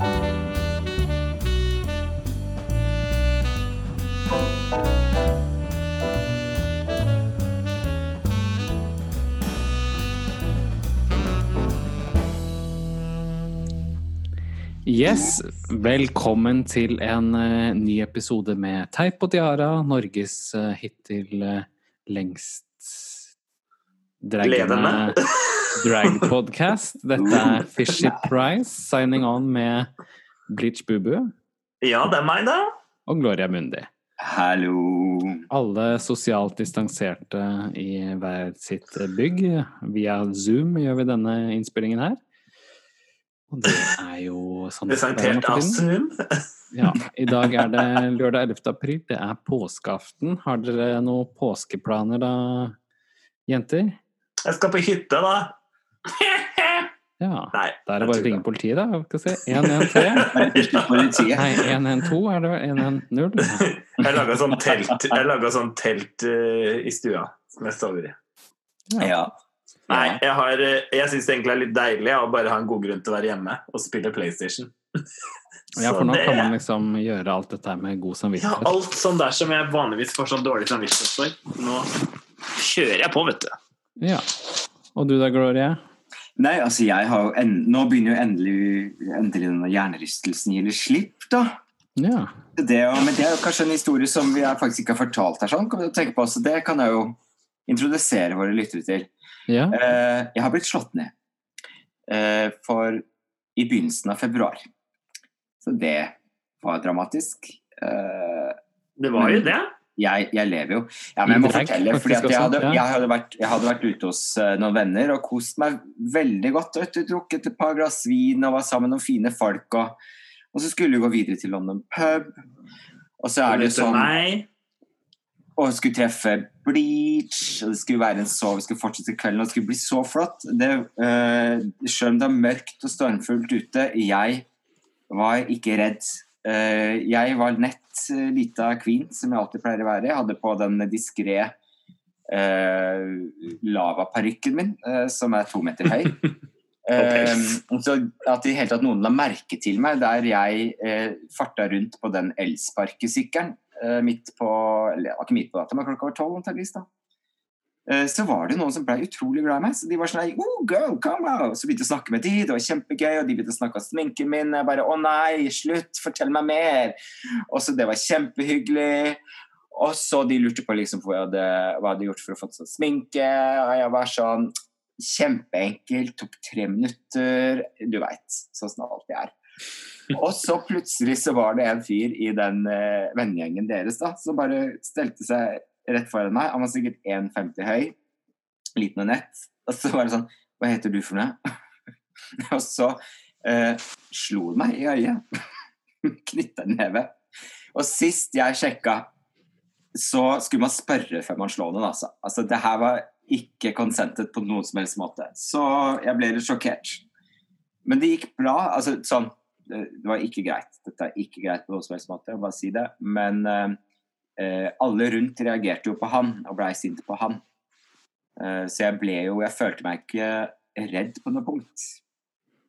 Yes, velkommen til en uh, ny episode med Teip og Tiara, Norges uh, hittil uh, lengst Levende. drag-podcast. Dette er Fishy Price signing on med Bleach Bubu Ja, det er meg, da. og Gloria Mundi. Hallo. Alle sosialt distanserte i hver sitt bygg. Via Zoom gjør vi denne innspillingen her. Og det er jo sånn er Presentert av. Zoom. Ja, I dag er det lørdag 11. april. Det er påskeaften. Har dere noen påskeplaner da, jenter? Jeg skal på hytte, da. Ja. Nei. Da er det bare å ringe politiet, da. Skal vi se. 113. Ikke politiet. Nei, 112 er det vel? 110? Jeg laga sånn telt, sånn telt eh, i stua som jeg sover i. Ja. Nei, jeg, har, eh, jeg syns det egentlig er litt deilig å bare ha en god grunn til å være hjemme og spille PlayStation. Ja, for nå det- kan man liksom gjøre alt dette her med god Ja, samvittighet. alt sånn der som jeg vanligvis får sånn dårlig samvittighet for. Nå kjører jeg på, vet du. Ja. Og du da, Gloria? Nei, altså jeg har jo en, Nå begynner jo endelig, endelig denne hjernerystelsen gi litt slipp, da. Ja. Det, og- men det er jo kanskje en historie som vi faktisk ikke har fortalt her, sånn. Kan vi tenke på, så det kan jeg jo introdusere våre lyttere til. ja. Uh, jeg har blitt slått ned uh, for i begynnelsen av februar. Så det var dramatisk. Uh, Det var jo det. Jeg, jeg lever jo. Ja, men jeg må drag, fortelle, fordi at jeg, hadde, jeg, hadde vært, jeg hadde vært ute hos eh, noen venner og kost meg veldig godt. Vet du, drukket et par glass vin og var sammen med noen fine folk. Og, og så skulle vi gå videre til London pub. Og så er det jo sånn meg. Og skulle treffe Bleach, og det skulle være en så Vi skulle fortsette kvelden, og det skulle bli så flott. Det, eh, selv om det er mørkt og stormfullt ute, jeg var ikke redd. Eh, jeg var nett uh, lita queen, som jeg alltid pleier å være. Jeg hadde på den diskré uh, lavaparykken min, uh, som er to meter høy. Uh, så at i hele tatt noen la merke til meg der jeg uh, farta rundt på den elsparkesykkelen uh, midt på Eller ikke midt på data, men klokka var tolv antakeligvis. da. Eh, så var det noen som ble utrolig glad i meg. Så de var sånn oh, girl, come out! Så begynte jeg å snakke med de, det var kjempegøy, og de begynte å snakke om sminken min. Jeg bare å nei, slutt, fortell meg mer! Og så det var kjempehyggelig. Og så de lurte på liksom jeg hadde, hva jeg hadde gjort for å få sånn sminke, og jeg var sånn Kjempeenkelt, tok tre minutter. Du veit, sånn som det alltid er. Og så plutselig så var det en fyr i den uh, vennegjengen deres da, som bare stelte seg rett foran meg. Han var sikkert 1,50 høy, liten og nett. Og så var det sånn Hva heter du for noe? og så eh, slo han meg i øyet. Knytta en neve. Og sist jeg sjekka, så skulle man spørre før man slår noen, altså. altså det her var ikke consentet på noen som helst måte. Så jeg ble litt sjokkert. Men det gikk bra. altså sånn det var ikke greit. Dette er ikke greit på noen som helst måte, bare si det. Men eh, alle rundt reagerte jo på han, og blei sint på han. Eh, så jeg ble jo Jeg følte meg ikke redd på noe punkt.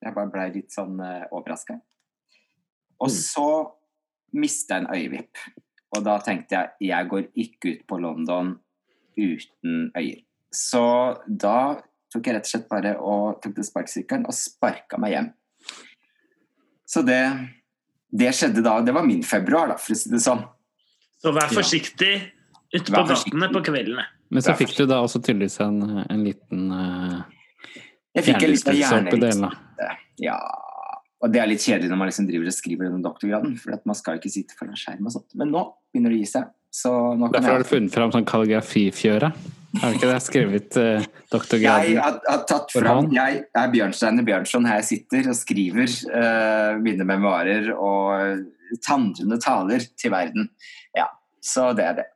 Jeg bare blei litt sånn eh, overraska. Og Mm. så mista jeg en øyevipp. Og da tenkte jeg jeg går ikke ut på London uten øyer. Så da tok jeg rett og slett bare og tok til sparkesykkelen og sparka meg hjem. Så det, det skjedde da. Det var min februar, da, for å si det sånn. Så vær Ja. forsiktig ute på gatene på kveldene. Men så fikk du da også tydeligvis en, en liten uh, Jeg fikk en liten hjernerystelse Ja, og det er litt kjedelig når man liksom driver og skriver gjennom doktorgraden, for at man skal ikke sitte foran skjerm og sånt. Men nå begynner det å gi seg. Så nå kan Derfor har du funnet fram sånn kalligrafifjøre. Har du ikke det? Skrevet uh, jeg har, har tatt fram? Jeg er Bjørnstein Bjørnson her jeg sitter og skriver eh, mine memoarer og tandrende taler til verden. Så det er det.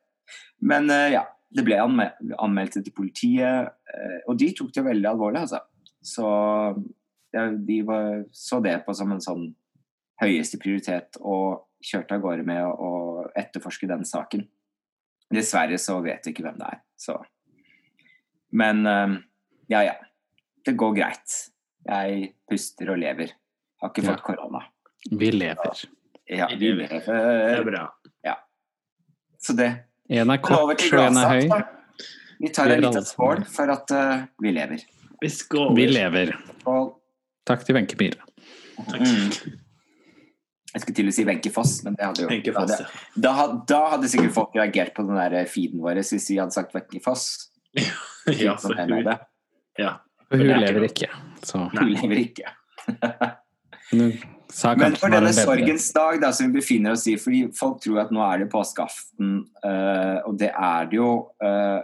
Men eh, ja, det ble anmeldt til politiet, eh, og de tok det veldig alvorlig, altså. Så ja, de var, så det på som en sånn høyeste prioritet og kjørte av gårde med å, å etterforske den saken. Dessverre så vet jeg ikke hvem det er. Så. Men eh, ja, ja. Det går greit. Jeg puster og lever. Har ikke Ja. fått korona. Vi lever. Ja, vi Det er bra. Så det. En er kort, og en er høy. da. Vi tar en liten skål for at uh, vi lever. Vi. Vi lever. Og, Takk til Wenche Pile. mm, jeg skulle til å si Wenche Foss, men det hadde jo Tenker da fast, hadde, da, had- da hadde sikkert folk reagert på den der feeden vår hvis vi hadde sagt Wenche Foss. ja. ja, Sånn for hun, ja. Hun er lever ikke. Så Hun lever ikke. Men for denne en sorgens dag da, som vi befinner oss i, fordi folk tror at nå er det påskeaften, uh, og det er det jo. Uh,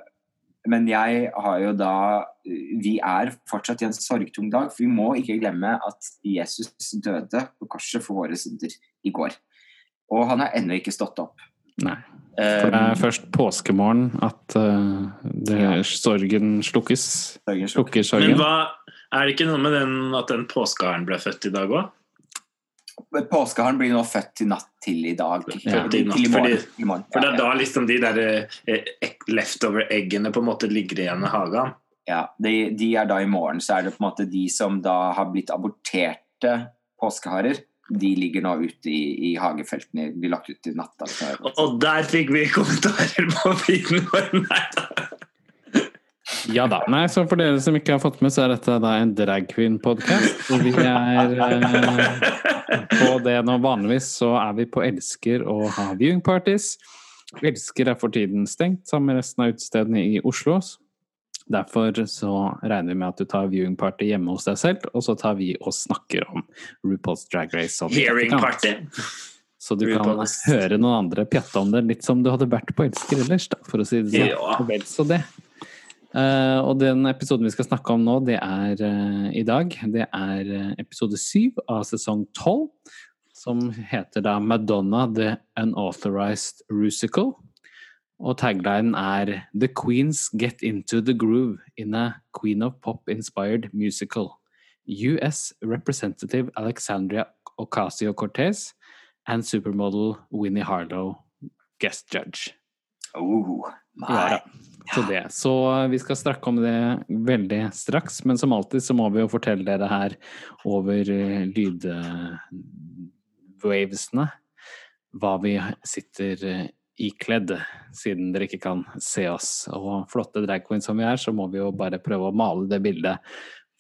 men jeg har jo da Vi er fortsatt i en sorgtung dag, for vi må ikke glemme at Jesus døde på korset for våre synder i går. Og han har ennå ikke stått opp. Nei. For det Eh, er først påskemorgen at uh, det, sorgen slukkes. sorgen Slukker Men sorgen. hva Er det ikke noe med den at den påskeharen ble født i dag òg? Påskeharen blir nå født til natt til i dag. Ja. Til, til i morgen. Fordi- I morgen. For det er da liksom de der eh, leftover-eggene på en måte ligger igjen i hagen. Ja, de, de er da i morgen, så er det på en måte de som da har blitt aborterte påskeharer, de ligger nå ute i, i hagefeltene, blir lagt ut i natta. Og, og der fikk vi kommentarer på feeden vår! Nei da. Ja da. Nei, så for dere som ikke har fått med, så er dette da en dragqueen-podkast. Vi er eh, på det nå. Vanligvis så er vi på Elsker og har viewing parties. Elsker er for tiden stengt sammen med resten av utestedene i Oslo. Derfor så regner vi med at du tar viewing party hjemme hos deg selv, og så tar vi og snakker om RuPaul's Drag Race. sånn Hearing party. Så du kan høre noen andre pjatte om det, litt som du hadde vært på Elsker ellers, da, for å si det sånn. Ja. Så det. Eh, og den episoden vi skal snakke om nå, det er eh, i dag, det er eh, episode syv av sesong tolv, som heter da Madonna the Unauthorized Rusical. Og taglinen er The Queens get into the groove in a Queen of Pop-inspired musical. US Representative Alexandria Ocasio-Cortez and supermodel Winnie Harlow guest judge. oh, Ja, Så, det. så vi skal snakke om det veldig straks, men som alltid så må vi jo fortelle dere her over eh, lydwavesene hva vi sitter eh, ikledd, siden dere ikke kan se oss. Og flotte drag queens som vi er, så må vi jo bare prøve å male det bildet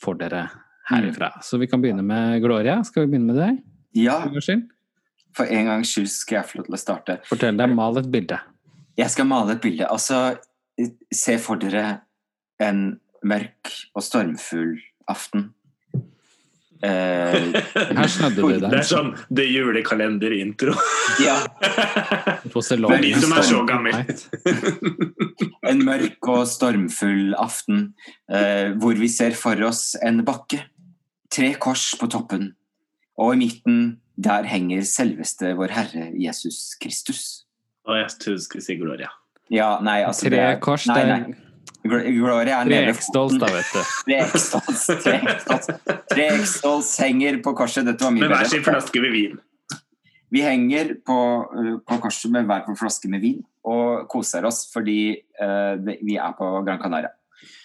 for dere herifra. Så vi kan begynne med Gloria. Skal vi begynne med deg? Ja, for en gangs skyld skal jeg få lov til å starte. Fortell deg, mal et bilde. Jeg skal male et bilde. Altså, se for dere en mørk og stormfull aften. Eh, Her snødde det Det er sånn The julekalender-intro. ja, Det For de som er så gammel. en mørk og stormfull aften eh, hvor vi ser for oss en bakke. Tre kors på toppen, og i midten der henger selveste vår Herre Jesus Kristus. Og jeg tror du skulle si Gloria. Ja, nei, altså Tre det er- kors, nei, nei. Gloria er nede ved da, vet du. Tre X-dolls tre X-dolls. Tre X-dolls henger på korset. Dette var mye Med hver sin flaske med vin. Vi henger på, uh, på korset med hver på flaske med vin og koser oss fordi uh, det, vi er på Gran Canaria.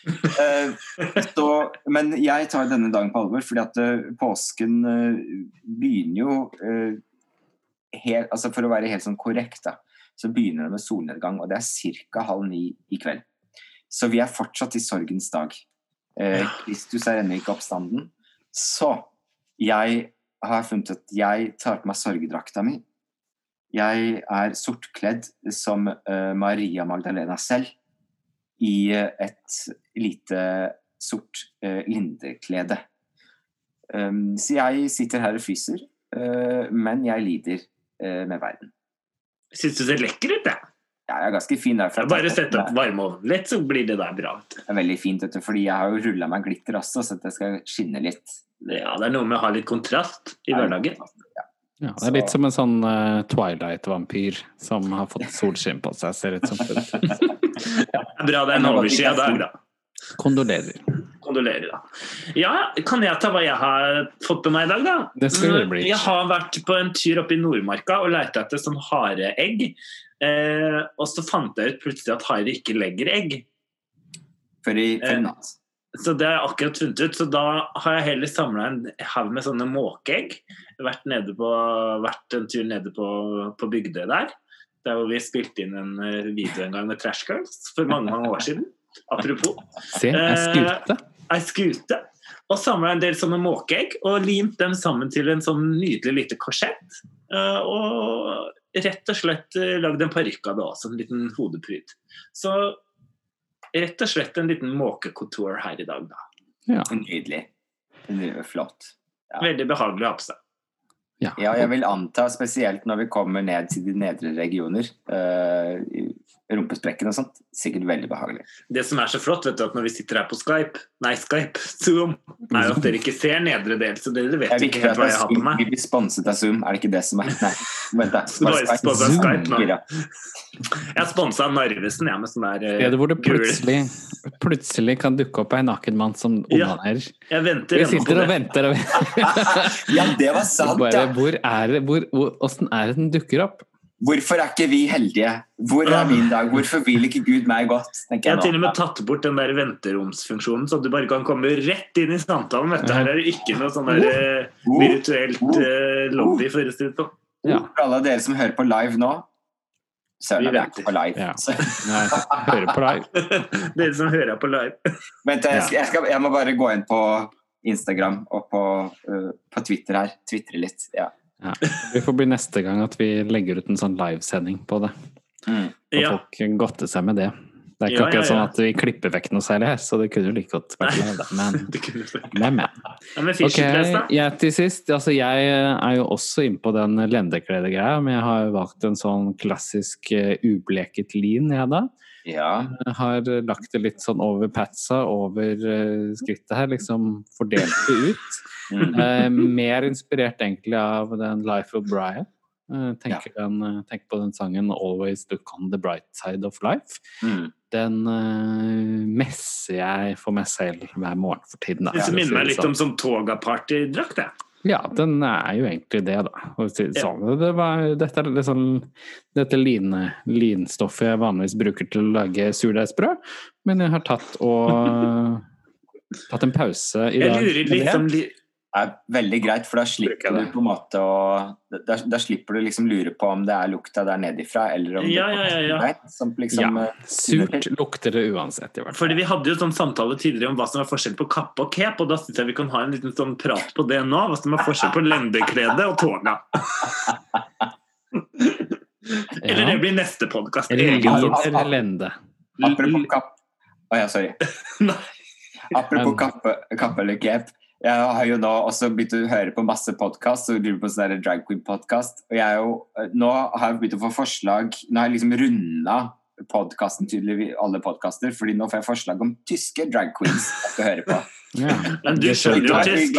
Uh, så, men jeg tar denne dagen på alvor, fordi at uh, påsken uh, begynner jo uh, helt, altså For å være helt sånn korrekt, da, så begynner det med solnedgang, og det er ca. halv ni i kveld. Så vi er fortsatt i sorgens dag. Eh, Kristus er ennå ikke oppstanden. Så jeg har funnet at jeg tar på meg sorgedrakta mi. Jeg er sortkledd som eh, Maria Magdalena selv i eh, et lite sort eh, lindeklede. Um, så jeg sitter her og fryser, uh, men jeg lider uh, med verden. Syns du ser lekker ut, jeg. Jeg er ganske fin der. Ja, at- Bare sett opp varmeovnen litt, så blir det der bra. Det er veldig fint, vet du, fordi jeg har jo rulla meg glitter også, så det skal skinne litt. Ja, det er noe med å ha litt kontrast i hverdagen. Ja, det er litt som en sånn uh, Twilight-vampyr som har fått solskinn på seg, ser ut som. Det er Bra det er en overskya dag, da. Kondolerer. Kondolerer, da. Ja, kan jeg ta hva jeg har fått på meg i dag, da? Det skal det Mm, Jeg har vært på en tur oppe i Nordmarka og leita etter sånn hareegg. Eh, og så fant jeg ut plutselig at harer ikke legger egg. For i, for Eh. Så det har jeg akkurat funnet ut. Så da har jeg heller samla en haug med sånne måkeegg. Vært, nede på, vært en tur nede på, på Bygdøy der. Der hvor vi spilte inn en eh, video en gang med Trash Girls for mange mange år siden. Apropos. Se, jeg skute. Ei skute. Og samla en del sånne måkeegg og limt dem sammen til en sånn nydelig lite korsett. Eh, og rett og slett eh, lagd en parykk av det også, en liten hodepryd. Så rett og slett en liten måkekontor her i dag, da. Ja. Nydelig. Nydelig. Flott. Ja. Veldig behagelig å ha på seg. Ja. Ja, jeg vil anta, spesielt når vi kommer ned til de nedre regioner, uh, rumpesprekken og sånt, sikkert veldig behagelig. Det som er så flott, vet du, at når vi sitter her på Skype, nei, Skype, Zoom, er jo at dere ikke ser nedre del, så dere vet ikke helt hva jeg har på meg. vi blir sponset av Zoom, er det ikke det som er Nei, vent da. Skype? av Skype nå. Ja. Jeg sponsa Narvesen, jeg, med sånn der uh, Stedet hvor det plutselig, plutselig kan dukke opp en naken mann som Ja. Jeg venter Vi sitter og venter og venter. ja, det var sant, Bare, ja. hvor er det, hvor, hvor, hvordan er det den dukker opp? Hvorfor er ikke vi heldige? Hvor er min dag? Hvorfor vil ikke Gud meg godt? Jeg jeg har til og med tatt bort den der venteromsfunksjonen, så du bare kan komme rett inn i samtalen. Vet du. Her er det ikke noe sånn der eh, Oh. virtuelt uh, lobby, for å si det sånn. Ja. For alle dere som hører på live nå, søren, vi er ikke på live. Ja. Nei, hører på live. Dere som hører på live. vent, jeg, skal, jeg, skal, jeg må bare gå inn på Instagram og på, uh, på Twitter her. Tvitre litt. Ja. Ja. Det får bli neste gang at vi legger ut en sånn livesending på det. Mm. Og Ja. folk godter seg med det. Det er ikke Ja, ja, akkurat sånn at vi klipper vekk noe særlig her, så det kunne jo like godt vært live. Men, men, men. Ja, Ok, jeg til sist. Altså, jeg er jo også inne på den lendekledegreia, men jeg har valgt en sånn klassisk eh, ubleket lin, jeg, da. ja. Har lagt det litt sånn over patsa, over eh, skrittet her, liksom fordelt det ut. Mm. Eh, mer inspirert egentlig av den Life of Brian. Eh, tenker, den, eh, tenker på den sangen 'Always Look on the Bright Side of Life'. Mm. Den eh, messer jeg for meg selv hver morgen for tiden. Da, Det minner meg litt sånn. om sånn Toga-party-drakt, jeg. Ja, den er jo egentlig det, da. Ja. sånn. Det var, dette er sånn dette line, linstoffet jeg vanligvis bruker til å lage surdeigsbrød, men jeg har tatt og tatt en pause i Jeg lurer litt det. Er veldig greit, for da slipper du på en måte å da, da slipper du liksom lure på om det er lukta der nedifra, eller om Ja, det ja, ja, ja. Som liksom, Ja, eh, surt lukter det uansett, i hvert fall. Fordi Vi hadde jo sånn samtale tidligere om hva som er forskjell på kappe og cape, og da syns jeg vi kan ha en liten sånn prat på det nå. Hva som er forskjell på lendeklede og tårna. Eller det blir neste podkast. Eller Ja, ja. lende. Apropos kapp Å ja, sorry. Apropos kappe, kappe eller cape. Jeg har jo nå også begynt å høre på masse podkast og lurer på sånn drag queen-podkast. Og jeg er jo, nå har jeg begynt å få forslag Nå har jeg liksom runda podkasten tydelig alle podkaster, fordi nå får jeg forslag om tyske drag queens jeg skal høre på. Ja. Men du skjønner jo tysk.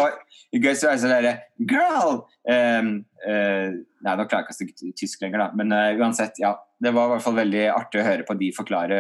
i går, så var jeg sånn derre Girl! Um, uh, nei, nå klarer jeg ikke å snakke tysk lenger, da. Men uh, uansett, ja. Det var i hvert fall veldig artig å høre på de forklare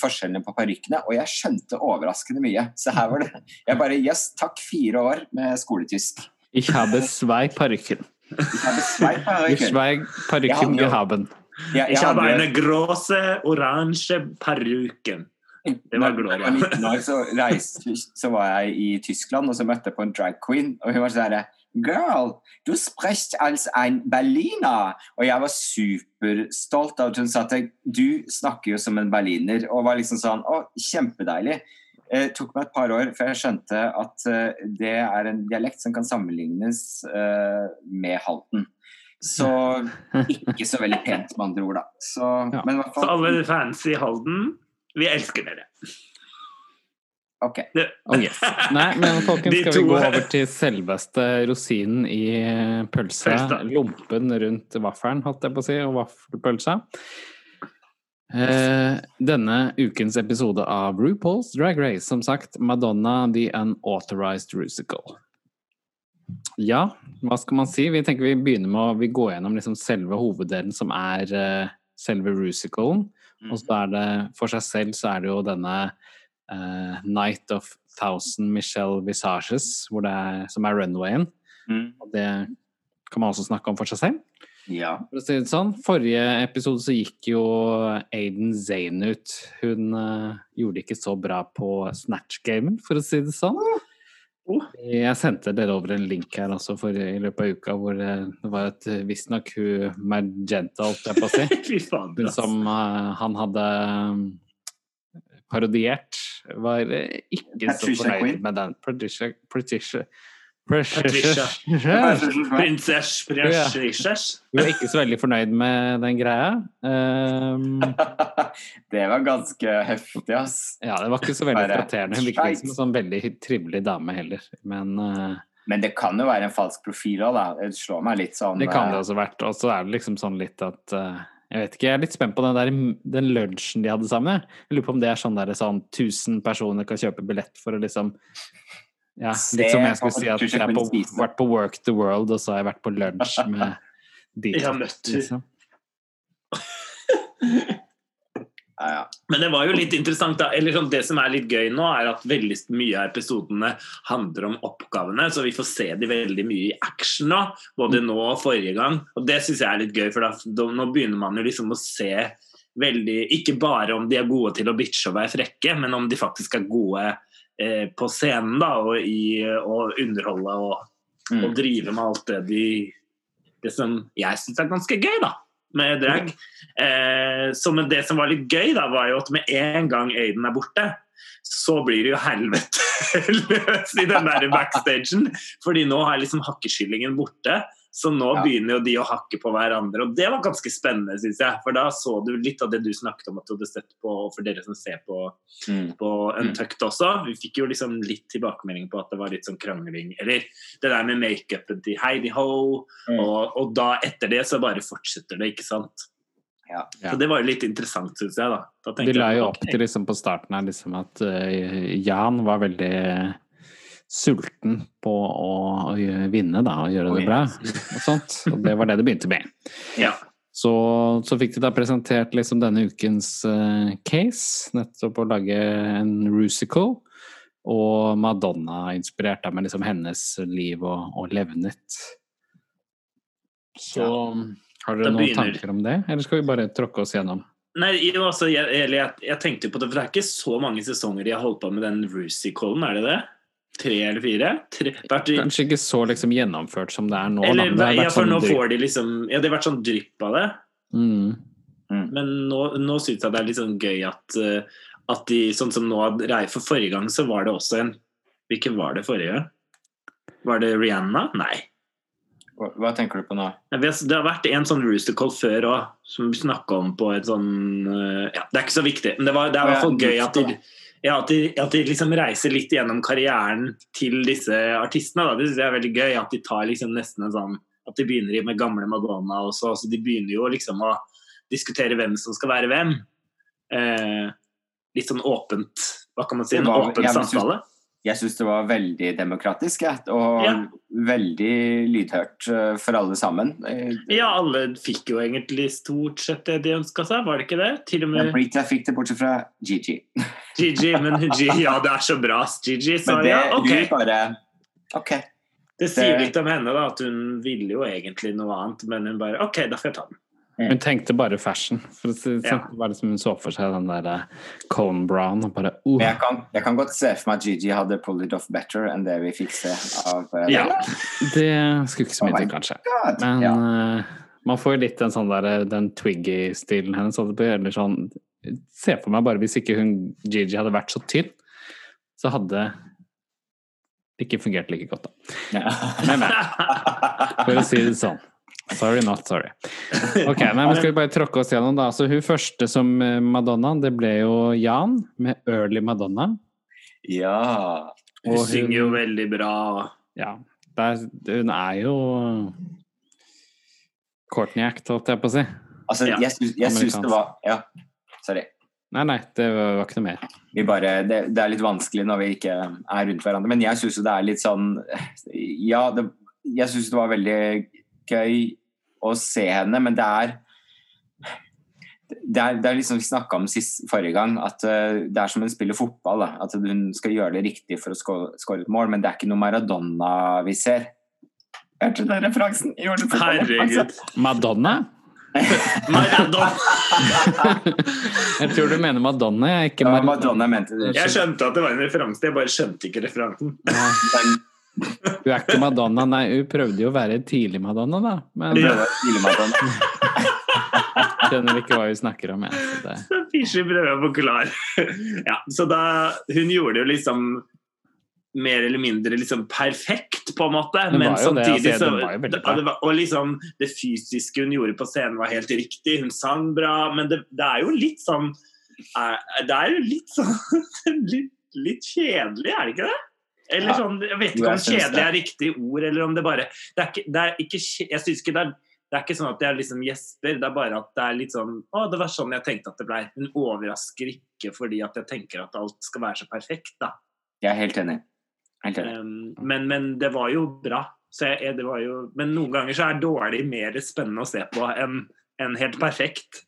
forskjellene på parykkene. Og jeg skjønte overraskende mye. Så her var det Jeg bare Yes, takk, fire år med skoletysk. Ich habe zwei Parykken. Jeg Ich parykker. zwei Parykken Jeg hadde jo- gehaben. Jeg, jeg Ich habe eine große orange Parykken. Det var Når Da jeg var 19 år, så, reiste, så var jeg i Tyskland, og så møtte jeg på en drag queen. Og hun var sånn herre Girl, du sprecht als ein Berliner! Og jeg var superstolt av at hun sa at du snakker jo som en berliner. Og var liksom sånn Å, kjempedeilig. Det tok meg et par år før jeg skjønte at eh, det er en dialekt som kan sammenlignes eh, med Halden. Så ikke så veldig pent, med andre ord, da. Så, Ja. Men Så alle fans i Halden, vi elsker dere. Ok. Oh yes. Nei, men folkens, skal vi gå over til selveste rosinen i pølsa? Pølsa. Lompen rundt vaffelen, holdt jeg på å si, og vaffelpølsa. Eh, denne ukens episode av RuPaul's Drag Race, som sagt, Madonna the Unauthorized Rusical. Ja, hva skal man si? Vi tenker vi begynner med å vi går gjennom liksom selve hoveddelen, som er uh, selve Rusicalen. Og så er det for seg selv så er det jo denne eh, Night of Thousand Michelle Visages, hvor det er, som er runwayen. Mm. Og det kan man også snakke om for seg selv. Ja. For å si det sånn. Forrige episode så gikk jo Aiden Zane ut. Hun uh, gjorde ikke så bra på Snatch-gamen, for å si det sånn. Jeg sendte dere over en link her også for, i løpet av uka hvor eh, det var et visstnok hun Magenta, holdt jeg på å si. Hun som uh, han hadde parodiert, var eh, ikke Patricia så fornøyd med den. Patricia Patricia Patricia. Prinsess, prinsesses. Hun var ikke så veldig fornøyd med den greia. Um, det var ganske heftig, ass. ja, det var ikke så veldig flatterende. Hun virket ikke som en sånn veldig trivelig dame heller. Men uh, Men det kan jo være en falsk profil òg, da. Det slår meg litt sånn det kan det eh, også vært. Og så er det liksom sånn litt at eh, Jeg vet ikke, jeg er litt spent på den, der, den lunsjen de hadde sammen. jeg. Lurer på om det er sånn der sånn 1000 personer kan kjøpe billett for å liksom ja, Litt som jeg skulle si at jeg har vært på Work the World, og så har jeg vært på lunsj med de Jeg har møtt liksom. ja. Men det var jo litt interessant da, eller sånn, Det som er litt gøy nå, er at veldig mye av episodene handler om oppgavene. Så vi får se de veldig mye i action nå, både nå og forrige gang. Og det syns jeg er litt gøy, for da, da, nå begynner man jo liksom å se veldig Ikke bare om de er gode til å bitche og være frekke, men om de faktisk er gode eh, på scenen da, og i å underholde og, Mm. og drive med alt det de Det som jeg syns er ganske gøy, da, med drag. Eh, så men det som var litt gøy, da, var jo at med en gang Aiden er borte, så blir det jo helvete løs i den der backstagen. Fordi nå er liksom hakkeskyllingen borte. Så nå Ja. begynner jo de å hakke på hverandre. Og det var ganske spennende, syns jeg. For da så du litt av det du snakket om at du hadde sett på, og for dere som ser på Mm. på Untucked også. Vi fikk jo liksom litt tilbakemelding på at det var litt sånn krangling. Eller det der med makeupen til Heidi Ho. Mm. Og, og da etter det så bare fortsetter det, ikke sant. Ja. Så det var jo litt interessant, syns jeg. da. da De la jo opp til liksom på starten her liksom at uh, Jan var veldig sulten på å, å vinne da, og gjøre det bra. Og sånt. Og det var det det begynte med. Ja. Så, så fikk de da presentert liksom denne ukens uh, case, nettopp å lage en rusical. Og Madonna inspirert med liksom hennes liv og, og levnet. Så har Da dere noen tanker om det, eller skal vi bare tråkke oss gjennom? Nei, altså, jeg, jeg, jeg tenkte på det, for det er ikke så mange sesonger de har holdt på med den Rusicalen, er det det? Tre eller fire? Tre, vært, Kanskje ikke så liksom gjennomført som det er nå, eller, da. det ja, for sånn nå får de liksom Ja, det har vært sånn drypp av det. Mm. Men nå, nå syns jeg det er litt sånn gøy at, eh, at de Sånn som nå For forrige gang så var det også en Hvilken var det forrige? Var det Rihanna? Nei. Hva, hva tenker du på nå? Ja, har- Det har vært en sånn Roostercall før òg, som vi snakka om på et sånn eh, Ja, det er ikke så viktig, men det, var, det er i hvert fall gøy at de, ja, at, de, at de liksom reiser litt gjennom karrieren til disse artistene. Da. Det synes jeg er veldig gøy. At de tar liksom nesten en sånn At de begynner med gamle Madonna også. Altså, de begynner jo liksom å diskutere hvem som skal være hvem. Eh, litt sånn åpent Hva kan man si? En var- åpen samtale. Jeg syns det var veldig demokratisk, ja, Og Ja. veldig lydhørt eh, for alle sammen. Eh, Ja, alle fikk jo egentlig stort sett det de ønska seg, var det ikke det? Til og med Brita fikk det bortsett fra Gigi. Gigi, men Gigi, ja, det er så bra. Gigi sa Men det, ja, ok. bare OK. Det sier litt om henne, da, at hun ville jo egentlig noe annet, men hun bare OK, da får jeg ta den. Hun tenkte bare fashion. For det Ja. sånn. Var liksom hun så for seg den der eh, Cone Brown og bare uh. Jeg kan, jeg kan godt se for meg at Gigi hadde pulled it off better enn det vi fikk se av eh, Ja. Det skulle ikke så mye til, kanskje. God. Men ja. uh, man får jo litt den sånn der, den Twiggy-stilen hennes. Eller sånn Se for meg bare hvis ikke hun Gigi hadde vært så tynn, så hadde det ikke fungert like godt, da. Ja. Men, men. For å si det sånn. Sorry, not sorry. Ok, nei, men Skal vi bare tråkke oss gjennom, da. Så Hun første som eh, Madonna, det ble jo Jan med Early Madonna. ja. Hun hun synger jo veldig bra. Ja, der, hun er jo Courtney Act, holdt jeg på å si. Altså, Ja. jeg syns, jeg syns det var Ja, sorry. Nei, nei, det var ikke noe mer. Vi bare, det, det er litt vanskelig når vi ikke er rundt hverandre. Men jeg syns jo det er litt sånn Ja, det, jeg syns det var veldig gøy å se henne, men det er det er, det er liksom vi snakka om sist, forrige gang, at eh, det er som hun spiller fotball. Da. At hun skal gjøre det riktig for å score et mål, men det er ikke noe Maradona vi ser. Hørte du den referansen? Herregud. Madonna? Maradona. Jeg tror du mener Madonna, ikke ikke Ja, Madonna mente det. Jeg skjønte at det var en referanse, jeg bare skjønte ikke referansen. Hun er ikke Madonna, nei, hun prøvde jo å være tidlig Madonna, da. Men var tidlig Madonna. skjønner ikke hva hun snakker om. Jeg, så det. Så Fischer prøver å forklare. Ja, så da Hun gjorde det jo liksom mer eller mindre liksom perfekt, på en måte. Men var jo det, samtidig altså, så det ja, det var, Og liksom det fysiske hun gjorde på scenen, var helt riktig. Hun sang bra, men det, det er jo litt sånn eh, Det er jo litt sånn litt, litt kjedelig, er det ikke det? Eller sånn, Jeg vet ikke om kjedelig er riktig ord, eller om det bare Det er ikke, det er ikke Jeg synes ikke det er det er ikke sånn at jeg liksom gjesper, det er bare at det er litt sånn Å, det var sånn jeg tenkte at det blei. Hun overrasker ikke fordi at jeg tenker at alt skal være så perfekt, da. Jeg er helt enig. Helt enig. Um, men, men det var jo bra. Så jeg, det var jo, men noen ganger så er dårlig mer spennende å se på enn en helt perfekt.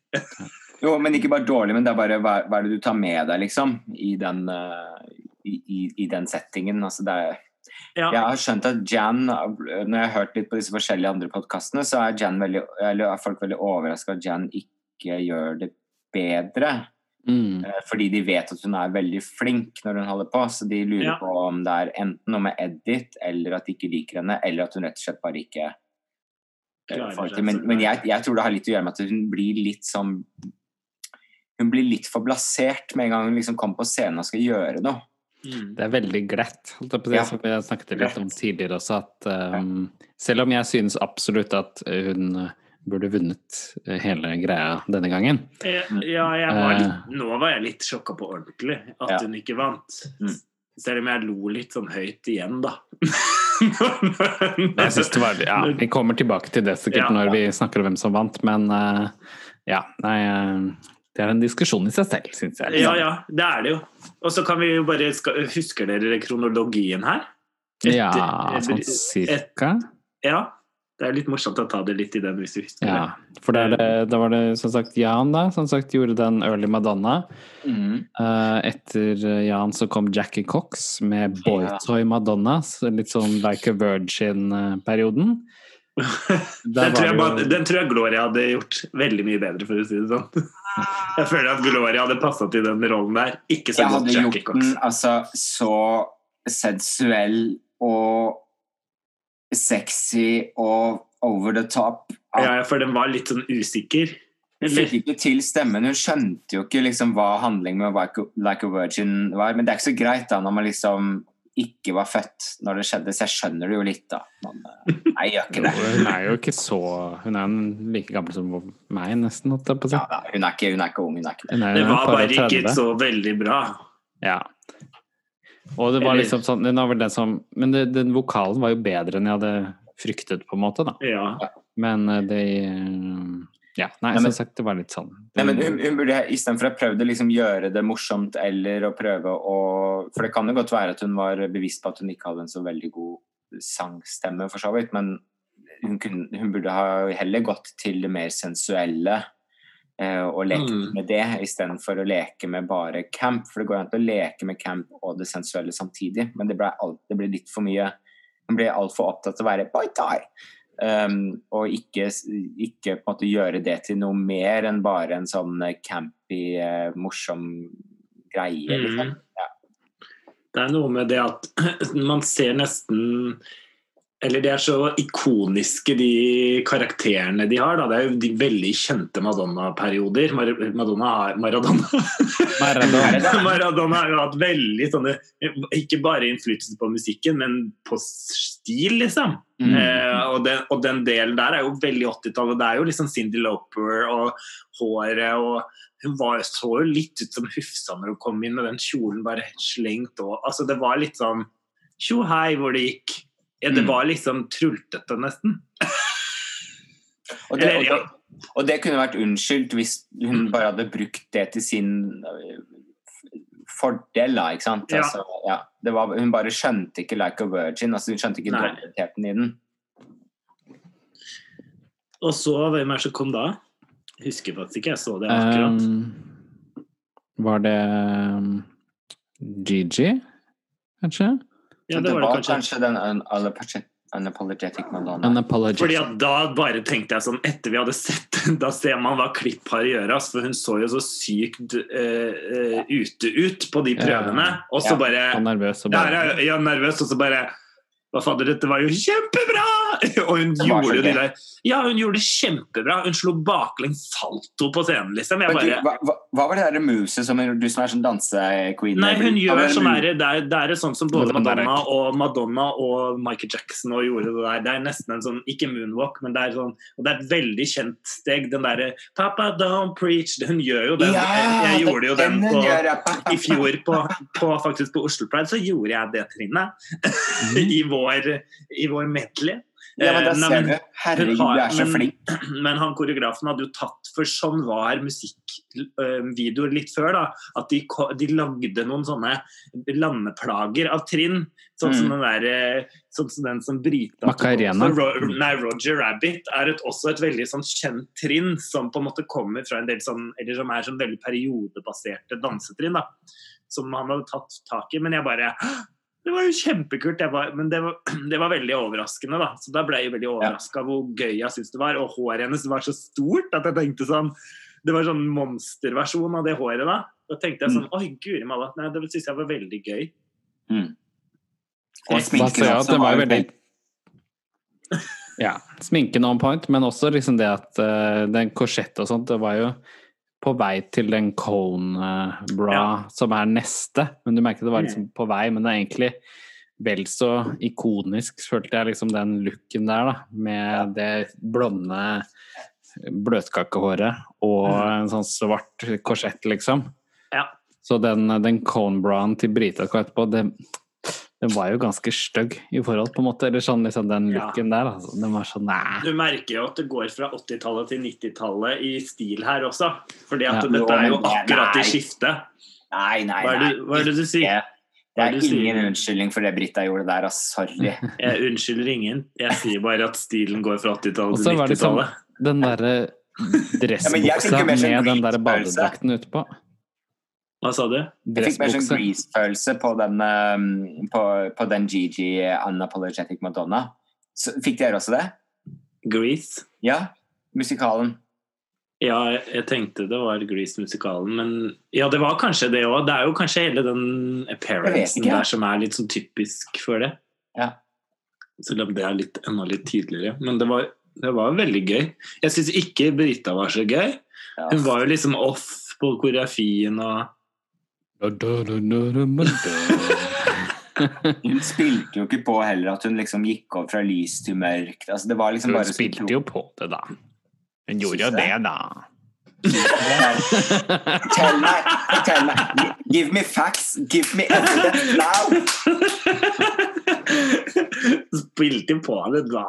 Jo, men ikke bare dårlig, men det er bare hva, hva er det du tar med deg, liksom, i den, eh, i, i, i den settingen. Altså, det er Ja, Jeg har skjønt at Jan, når jeg har hørt litt på disse forskjellige andre podkastene, så er, Jan veldig, eller er folk veldig overraska at Jan ikke gjør det bedre. Mm. eh, Fordi de vet at hun er veldig flink når hun holder på. Så de lurer Ja. på om det er enten noe med edit, eller at de ikke liker henne, eller at hun rett og slett bare ikke eh, Klarer. Men, men jeg, jeg tror det har litt å gjøre med at hun blir litt sånn Hun blir litt for blasert med en gang hun liksom kommer på scenen og skal gjøre noe. Mm. Det er veldig glatt, holdt jeg på å si, Ja. som vi snakket litt om tidligere også, at um, selv om jeg synes absolutt at hun uh, burde vunnet uh, hele greia denne gangen Eh, ja, jeg var litt, Eh. nå var jeg litt sjokka på ordentlig at Ja. hun ikke vant. Mm. Selv om jeg lo litt sånn høyt igjen, da. Jeg synes det var, ja, Vi kommer tilbake til det sikkert Ja. når vi snakker om hvem som vant, men uh, ja, nei Det er en diskusjon i seg selv, syns jeg. Ja, ja, det er det jo. Og så kan vi jo bare Husker dere kronologien her? Etter- Ja, sånn et- cirka. Ja. Det er litt morsomt å ta det litt i den, hvis du husker Ja, for da, det, var det som sagt Jan, da, som sagt gjorde den Early Madonna. Eh, etter Jan så kom Jackie Cox med Boy Ja. Toy Madonna, så litt sånn Like a Virgin-perioden. Den tror, jeg, bare- den tror jeg Gloria hadde gjort veldig mye bedre, for å si det sånn. Jeg føler at Gloria hadde passa til den rollen der. Ikke så Jeg godt Jackie gjort Cox. den altså så sensuell og sexy og over the top. Ja, for den var litt sånn usikker. Hun fikk ikke til stemmen. Hun skjønte jo ikke liksom hva handlingen med like a Virgin var. Men det er ikke så greit da når man liksom ikke var født når det skjedde, så jeg skjønner det jo litt, da. Men eh, nei, jeg gjør ikke det. Hun er jo ikke så Hun er like gammel som meg, nesten. holdt jeg på å si. Ja, da, hun, er ikke, hun er ikke ung, hun er ikke det. Det var bare ikke så veldig bra. Ja. Og det var liksom sånn den var den som, Men det, den vokalen var jo bedre enn jeg hadde fryktet, på en måte. da. Ja. Men eh, det eh, Ja, nei, Nei, men- som sagt, det var litt sånn. Nei, men hun, hun burde istedenfor å prøve å liksom gjøre det morsomt eller å prøve å For det kan jo godt være at hun var bevisst på at hun ikke hadde en så veldig god sangstemme, for så vidt, men hun, kunne, hun burde ha heller gått til det mer sensuelle eh, og lekt Mm. med det istedenfor å leke med bare camp. For det går an til å leke med camp og det sensuelle samtidig, men det ble, alt, det ble litt for mye Hun ble altfor opptatt av å være boy tie. Um, og ikke, ikke på en måte gjøre det til noe mer enn bare en sånn eh, campy, uh, morsom greie. Liksom. Mm. Det er noe med det at man ser nesten Eller de er så ikoniske, de karakterene de har. Da. Det er jo de veldig kjente Madonna-perioder. Mar Madonna har Maradona. Maradona. Maradona har jo hatt veldig sånne Ikke bare innflytelse på musikken, men på stil, liksom. Mm. Eh, og, den, og den delen der er jo veldig 80-tallet. Det er jo liksom Cindy Loper og håret og Hun var, så jo litt ut som Hufsa når hun kom inn med den kjolen bare slengt og Altså, det var litt sånn tjo hei hvor det gikk. Ja, det Mm. var liksom trultete, nesten. Og, det, Eller, og, det, og det kunne vært unnskyldt hvis hun bare hadde brukt det til sin øh, fordel, da, ikke sant? Ja. Altså, ja, det var, hun bare skjønte ikke 'Like a Virgin', altså hun skjønte ikke dobbeltheten i den. Og så, hvem er det som kom da? Husker faktisk ikke, jeg så det akkurat. Um, var det um, Gigi, kanskje? Ja, det, det var det var kanskje. kanskje den Alla Unapologetic Madonna. Unapologetic. Fordi at da bare tenkte jeg sånn Etter vi hadde sett den, da ser man hva Klipp har å gjøre. For hun så jo så sykt uh, uh, ute ut på de prøvene. Og så Ja. bare Og nervøs og bare Der, ja, nervøs, og så bare Hva fader, dette var jo kjempebra! Og hun gjorde jo de der Ja, hun gjorde det kjempebra. Hun slo baklengs salto på scenen, liksom. Jeg bare, du, hva, hva, var det der muset som du som er sånn dansequeen? Nei, hun gjør sånn mu- det, er, det er sånn som både Madonna og Madonna og Michael Jackson og gjorde det der. Det er nesten en sånn, ikke moonwalk, men det er sånn Og det er et veldig kjent steg, den derre Papa don't preach Hun gjør jo den. Ja, jeg, jeg gjorde jo den på, gjør, i fjor på, på, faktisk på Oslo Pride, så gjorde jeg det trinnet. I, vår, I vår medley. Ja, men da Eh, nei, ser men- du. Herregud, du er så flink. Men han koreografen hadde jo tatt For sånn var musikkvideoer litt før. da At de, de lagde noen sånne landeplager av trinn. Sånn som Mm. den der eh, Sånn som den som Brita Macarena. Ro, nei, Roger Rabbit er et, også et veldig sånn kjent trinn som på en måte kommer fra en del sånn Eller som er sånn veldig periodebaserte dansetrinn. da Som han hadde tatt tak i. Men jeg bare det var jo kjempekult, jeg var, men det var, det var veldig overraskende. da, så Da ble jeg veldig overraska hvor gøy jeg syntes det var. Og håret hennes var så stort at jeg tenkte sånn Det var sånn monsterversjon av det håret. Da Da tenkte jeg sånn Oi, guri malla. Nei, det syns jeg var veldig gøy. Og Bare sminken ja, også det var jo jo veldig Ja. Sminken on point, men også liksom det at uh, den korsettet og sånt, det var jo på vei til den cone-bra Ja. som er neste. Men du merket det var liksom på vei, men det er egentlig vel så ikonisk, følte jeg, liksom den looken der, da. Med det blonde bløtkakehåret og en sånn svart korsett, liksom. Ja. Så den, den cone-braen til Brita etterpå, det, den var jo ganske stygg i forhold, på en måte. Eller sånn liksom den Ja. der, altså. Den var sånn Nei. Du merker jo at det går fra 80-tallet til 90-tallet i stil her også. Fordi at Ja. dette er jo akkurat nei. i skiftet. Nei, nei, Hva er nei. det, hva er det du sier? Det er ingen sier? unnskyldning for det Britta gjorde der, ass. Sorry. Jeg unnskylder ingen. Jeg sier bare at stilen går fra 80-tallet til var det sånn 90-tallet. den derre Ja, men jeg dressbuksa ja, sånn med den derre Grease-følelse. badedrakten utpå. Hva sa du? Jeg fikk mer sånn Grease-følelse på, den, um, på, på den Gigi Unapologetic Madonna. Så, fikk dere også det? Grease? Ja? Musikalen. Ja, jeg tenkte det var Grease-musikalen, men ja, det var kanskje det òg. Det er jo kanskje hele den appearancen der som er litt sånn typisk for det. Ja. Selv om det er litt, enda litt tydeligere. Men det var, det var veldig gøy. Jeg syns ikke Brita var så gøy. Ja. Hun var jo liksom off på koreografien og Hun spilte jo ikke på heller at hun liksom gikk over fra lys til mørkt. Altså, det var liksom Hun bare spilte jo på det, da. Hun gjorde jo det, da. Fortell meg! Fortell meg! Give me facts! Give me evidence now! Spilte på det da.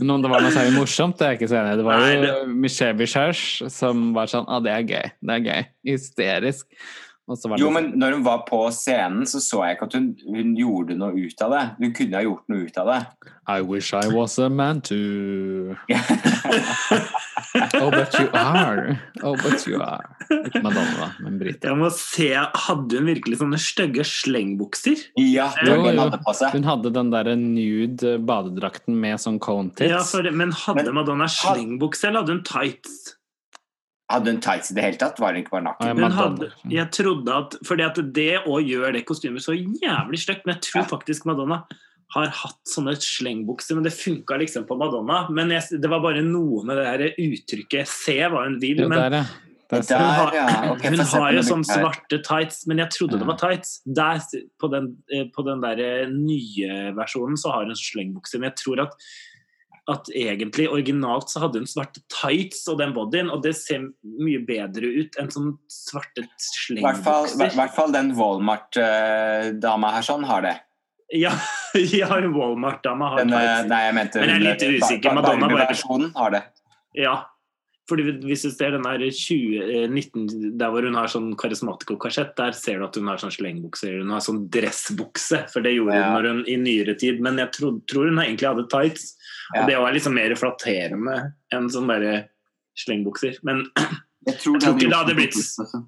Men om det var noe særlig morsomt, det er jeg ikke så enig i. Det var jo Michelle Bichers som var sånn ah, det er gøy. Det er gøy. Hysterisk. Og så var det Jo, men når hun var på scenen, så så jeg ikke at hun, hun gjorde noe ut av det. Hun kunne ha gjort noe ut av det. I wish I was a man too. Oh, but you are. Oh, but you are. Ikke Madonna, men Britta. Jeg må se, Hadde hun virkelig sånne stygge slengbukser? Ja, det var Jo, hun hadde på seg. Hun hadde den der nude badedrakten med sånn cone tits. Ja, for, men hadde Men- Madonna slengbukse, eller hadde hun tights? Hadde hun tights i det hele tatt? Var hun ikke bare naken? Hun hadde, jeg trodde at, fordi at det å gjøre det kostymet så jævlig stygt, men jeg tror Ja. faktisk Madonna har hatt sånne slengbukser, men det funka liksom på Madonna. Men jeg, det var bare noe med det her uttrykket 'se hva hun vil'. Jo, men der, ja. Der hun Der, har- ja. okay, hun har jo sånne sånn svarte tights, men jeg trodde det var tights. Der, på den, eh, på den der eh, nye versjonen så har hun slengbukser, men jeg tror at at egentlig originalt så hadde hun svarte tights og den bodyen, og det ser mye bedre ut enn sånn svarte slengbukser. i hvert fall den Walmart-dama her sånn har det. Ja, ja Walmart-dama har Den, eh, tights. nei, jeg mente Men jeg er litt usikker. Madonna bare- har det. Ja. Fordi Hvis du ser den der 2019, der hvor hun har sånn karismatiko-kasjett, der ser du at hun har sånn slengbukser. Hun har sånn dressbukse, for det gjorde Ja. hun når hun i nyere tid. Men jeg tror, tror hun egentlig hadde tights. Ja. Og det var liksom mer flatterende enn sånn bare slengbukser. Men Jeg tror, tror ikke det hadde blitt- altså.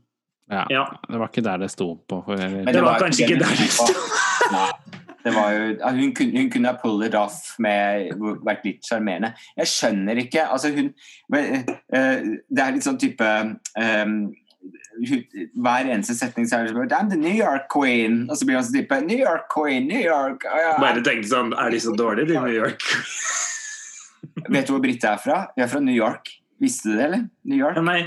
Ja, ja, det var ikke der det sto på. For, Men det var jo kanskje ikke der det sto. Det var jo, hun, kunne, hun kunne ha pulled it off med vært litt sjarmerende. Jeg skjønner ikke altså hun, men, uh, Det er litt sånn type um, hun- Hver eneste setning så er det sånn I'm the New York queen. Og så blir han sånn type New York queen, New York. Ja. Bare tenk sånn Er de så dårlige, de i New York? Vet du hvor Britta er fra? Vi er fra New York. Visste du det, eller? New York. Nei.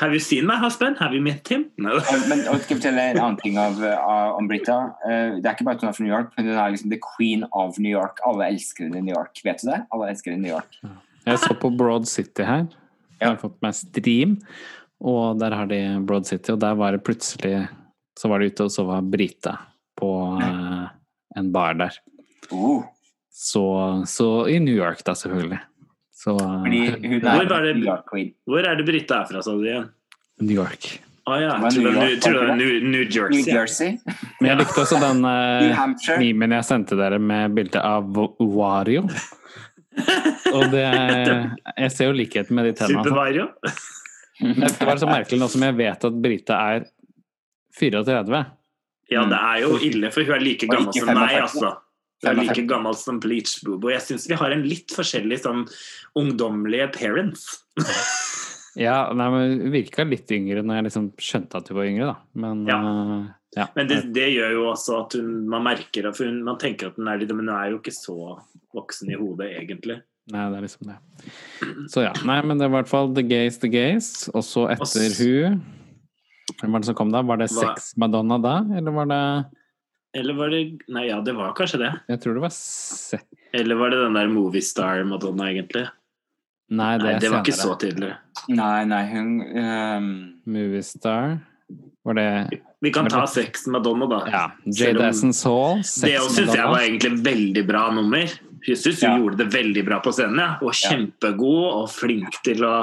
Have you seen my husband? Have you met him? Nei, Men jeg skal jeg fortelle en annen ting av, av, om Britta. Eh, det er ikke bare at hun er fra New York, men hun er liksom the queen of New York. Alle elsker henne i New York. Vet du det? Alle elsker henne i New York. Jeg så på Broad City her. Jeg har fått meg stream, og der har de Broad City, og der var det plutselig Så var de ute, og så var Brita på eh, en bar der. Oh, Så, så i New York, da, selvfølgelig. Så fordi eh, Hvor er det- New York queen. Hvor er det Britta er fra, sa du igjen? New York. Å ja. New York, New- New, New New Jersey. ja. Jersey. Men jeg likte også den New uh, memen jeg sendte dere med bilde av Wario. Og det Jeg ser jo likheten med de tennene. Super Altså. Det var så merkelig nå som jeg vet at Brita er 34. Ja, det er jo ille, for hun er like gammel som meg, altså. Hun er like gammel som Bleach Boobo. Jeg syns vi har en litt forskjellig sånn ungdommelige parents. Ja, nei, men hun virka litt yngre når jeg liksom skjønte at hun var yngre, da. Men Ja. Uh, ja. Men det, det gjør jo også at hun, man merker at hun, Man tenker at hun er litt Men hun er jo ikke så voksen i hodet, egentlig. Nei, det er liksom det. Så ja. Nei, men det var i hvert fall The Gays, The Gays. Og så etter Og hun Hvem var det som kom da? Var det Sex Madonna da, eller var det Eller var det Nei, ja, det var kanskje det. Jeg tror det var Se... Eller var det den der Moviestar Madonna, egentlig? Nei, det Nei, det var ikke så tydelig. tidlig. Nei, nei, hun um... Moviestar Var det Vi kan ta Sex Madonna, da. Ja. Jade Essence Hall. Det Sex syns jeg var egentlig veldig bra nummer. Jeg syns hun Ja. gjorde det veldig bra på scenen. Ja. Og kjempegod og flink til å,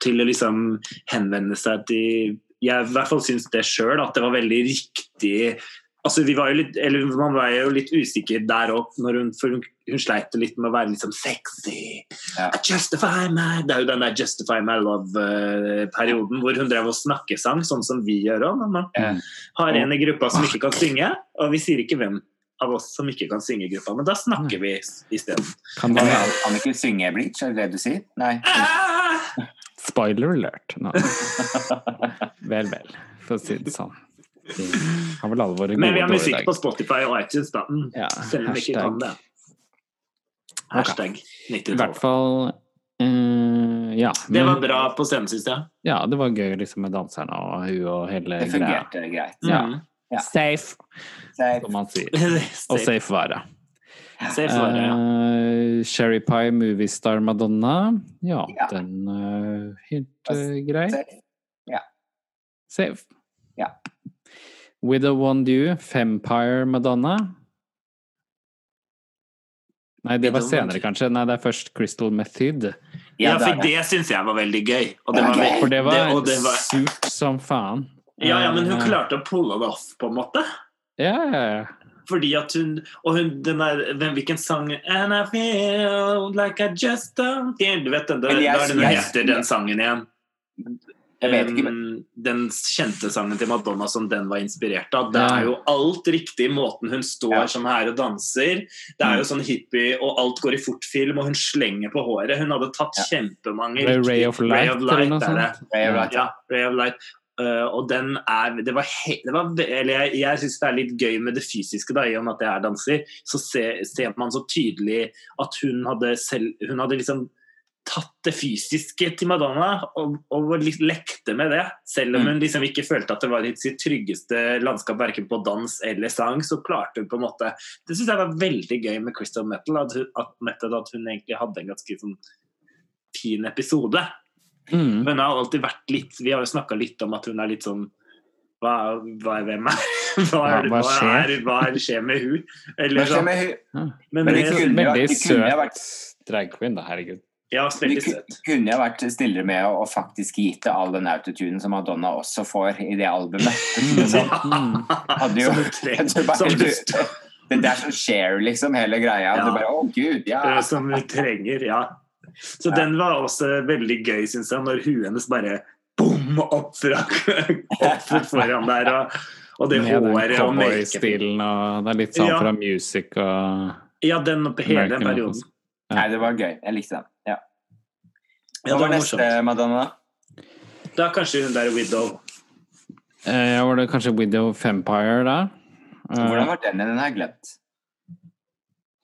til å liksom henvende seg til Jeg i hvert fall syns det sjøl, at det var veldig riktig Altså, vi var jo litt, eller Man var jo litt usikker der òg, for hun, hun sleit litt med å være liksom sexy. Ja. I Justify my Det er jo den der Justify my love-perioden hvor hun drev og snakkesang, sånn som vi gjør òg. Men man Ja. har en i gruppa som ikke kan synge, og vi sier ikke hvem av oss som ikke kan synge i gruppa, men da snakker vi isteden. Kan Kan det kan ikke synge Bleach, er det det du sier? Nei. Ah! Spoiler alert. No. Vel, vel, for å si det sånn. Har vel alle våre gode Men vi har musikk på Spotify og iTunes, da. Mm. Ja, Selv om vi ikke kan det. Hashtag I 90 hvert fall uh, Ja. Det var bra på scenen, syns jeg. Ja, det var gøy liksom med danserne og hun og hele Det greia. fungerte greit. Ja. Mm. Ja. Safe, safe, som man sier. Og Safe, safe vare. safe vare, ja. Uh, Sherry Pie Moviestar Madonna. Ja, Ja. den uh, helt uh, grei. så, Safe. Ja. Widow One Dew, Fempire Madonna. Nei, det var senere, kanskje. Nei, det er først Crystal Method. Ja, for det. syns jeg var veldig gøy. Og det var. For det var, det var surt som faen. Ja, ja, men hun Eh, klarte å pulle det off, på en måte. Ja, ja, ja. Fordi at hun Og hun, den der den, Hvilken sang And I feel like I just don't Du vet den, Men jeg- hva er det noe heter, den sangen igjen? Jeg vet ikke, men Den kjente sangen til Madonna som den var inspirert av. Det er jo alt riktig. Måten hun står Ja. som her og danser. Det er jo sånn hippie, og alt går i fortfilm, og hun slenger på håret. Hun hadde tatt Ja. kjempemange Ray- riktige- Ray of Light, eller noe er det. sånt. Ray of Light. Ja, Ray of Light. Uh, og den er Det var, he, det var Eller jeg, jeg syns det er litt gøy med det fysiske, da, i og med at jeg er danser. Så ser, ser man så tydelig at hun hadde selv Hun hadde liksom tatt det fysiske til Madonna og, og litt lekte med det. Selv om Mm. hun liksom ikke følte at det var sitt tryggeste landskap verken på dans eller sang, så klarte hun på en måte Det syns jeg var veldig gøy med Crystal Metal, at hun, at, metal, at hun egentlig hadde en ganske sånn fin episode. Mm. Hun har alltid vært litt Vi har jo snakka litt om at hun er litt sånn Hva, hva er hvem er hva, er, hva, skjer? er, hva er, skjer med hun? Hva skjer sånn. med hun? Men, Men det det, kunne Veldig det kunne jo søt drag queen, da. Herregud. Ja, kunne jeg vært snillere med å, faktisk gitt det all den autotunen som Madonna også får i det albumet. Mm. hadde jo Det der som skjer, liksom, hele greia. Ja. Du bare oh, gud, ja. som vi trenger, ja. Så den var også veldig gøy, syns jeg, når huet hennes bare bom opp fra opp foran der. Og, Og det Med håret og makeupen. cowboystilen og Det er litt sånn Ja. fra music og Ja, den hele den perioden. Ja. Nei, det var gøy. Jeg likte den. Ja. Ja, Hva ja, var var neste, morsomt. Madonna? Da kanskje hun der Widow. eh, Var det kanskje Widow Fempire da? Eh, Hvordan var den? Den har jeg glemt.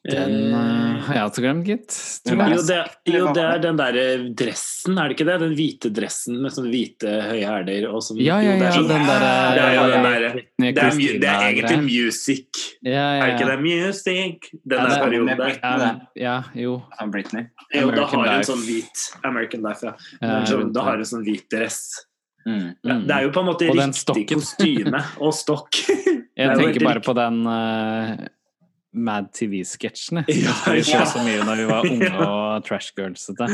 Den uh, har jeg også glemt, gitt. Jo det, jo, det er den der dressen, er det ikke det? Den hvite dressen med sånne hvite høye hæler og sånn. Ja, ja, jo, ja, er sånn- den derre Ja, ja, der- det, er, det er egentlig music. ja, ja, Er det ikke det? Music. Den Ja, der er perioden der. Ja, jo. Som Britney. Jo, da har hun sånn hvit American Life, ja. Ja, da har hun sånn hvit dress. Mm. Mm. det er jo på en måte riktig kostyme og stokk. Jeg er tenker bare på den eh, Mad TV-sketsjene. Ja, vi så ja. så mye når vi var unge Ja. og trashgirlsete.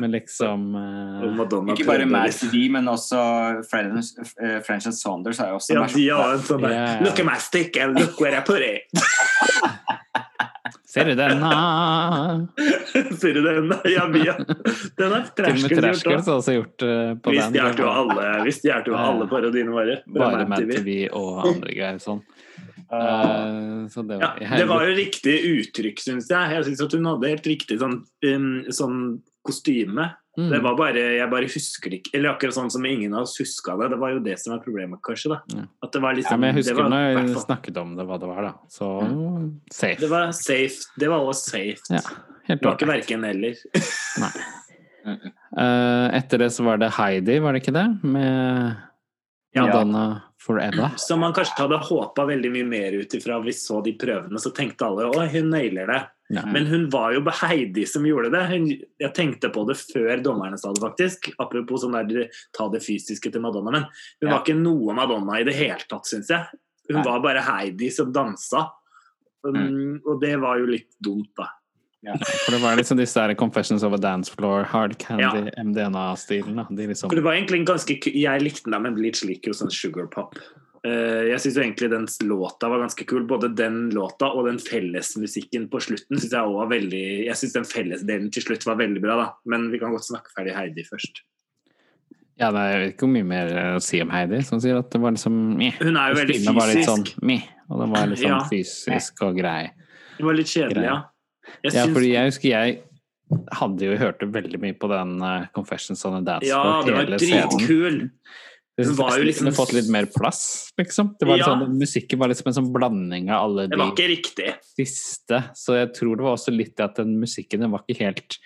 Men liksom uh... Madonna Ikke bare Mad. TV, men også French, uh, French and Saunders er jo også Ja, de har en sånn der Ja. Look at my stick and look where I put it. Ser du denne? Ser du den? Ja, Mia. Den er og trashgirls gjort har også gjort uh, på Vi den. stjal jo alle, vi stjal jo alle parodiene våre. Bare Mad Mad TV. TV og andre greier sånn. Så det Ja, det var jo riktig uttrykk, syns jeg. Jeg syns at hun hadde helt riktig sånn, um, sånn kostyme. Mm. Det var bare, Jeg bare husker det ikke Eller akkurat sånn som ingen av oss huska det. Det var jo det som var problemet, kanskje. da Ja. At det var liksom, ja, men jeg det husker var, når jeg snakket om det, hva det var, da. Så safe. det var safe. Det var også safe. Ja, helt Det var ikke verken eller. Eh, etter det så var det Heidi, var det ikke det? Med Ja. Madonna Forever. Som man kanskje hadde håpa veldig mye mer ut ifra vi så de prøvene, så tenkte alle å, hun nailer det. Ja. Men hun var jo Heidi som gjorde det. Hun, jeg tenkte på det før dommerne sa det, faktisk. Apropos sånn der ta det fysiske til Madonna. Men hun Ja. var ikke noe Madonna i det hele tatt, syns jeg. Hun Nei. var bare Heidi som dansa. Um, Og det var jo litt dumt, da. For det var liksom disse der Confessions of a Dance Floor, Hard Candy, MDNA-stilen. da. De liksom For det var egentlig en ganske Jeg likte den, men Bleach liker jo sånn sugar pop. Uh, jeg syns egentlig den låta var ganske kul. Både den låta og den fellesmusikken på slutten syns jeg også var veldig Jeg syns den fellesdelen til slutt var veldig bra, da. Men vi kan godt snakke ferdig Heidi først. Ja, det er ikke hvor mye mer å si om Heidi, som sier at det var liksom meh. Hun er jo veldig var litt fysisk. sånn meh, og den var litt sånn Ja. fysisk og grei. Det var litt kjedelig, ja. Jeg Ja, syns- fordi jeg husker jeg hadde jo hørt veldig mye på den uh, Confessions on a Dance ja, det var dritkul. Hun var jo liksom- fått litt mer plass, liksom. Det var Ja. sånn, musikken var liksom en sånn blanding av alle Det var de ikke riktig. siste, så jeg tror det var også litt det at den musikken den var ikke helt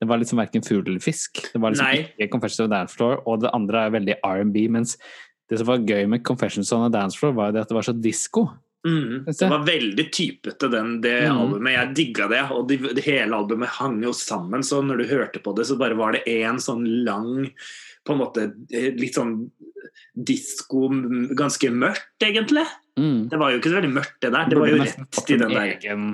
Det var liksom verken fugl eller fisk. Det var liksom Nei. ikke Confessions on a Dance Floor, og det andre er veldig R&B, mens det som var gøy med Confessions on a Dance Floor, var jo det at det var så disko. Mm. Det var veldig typete, den, det mm. albumet. Jeg digga det. Og de, det hele albumet hang jo sammen, så når du hørte på det, så bare var det én sånn lang på en måte eh, litt sånn disko, ganske mørkt, egentlig. Mm. Det var jo ikke så veldig mørkt, det der. Det var jo rett til den der. egen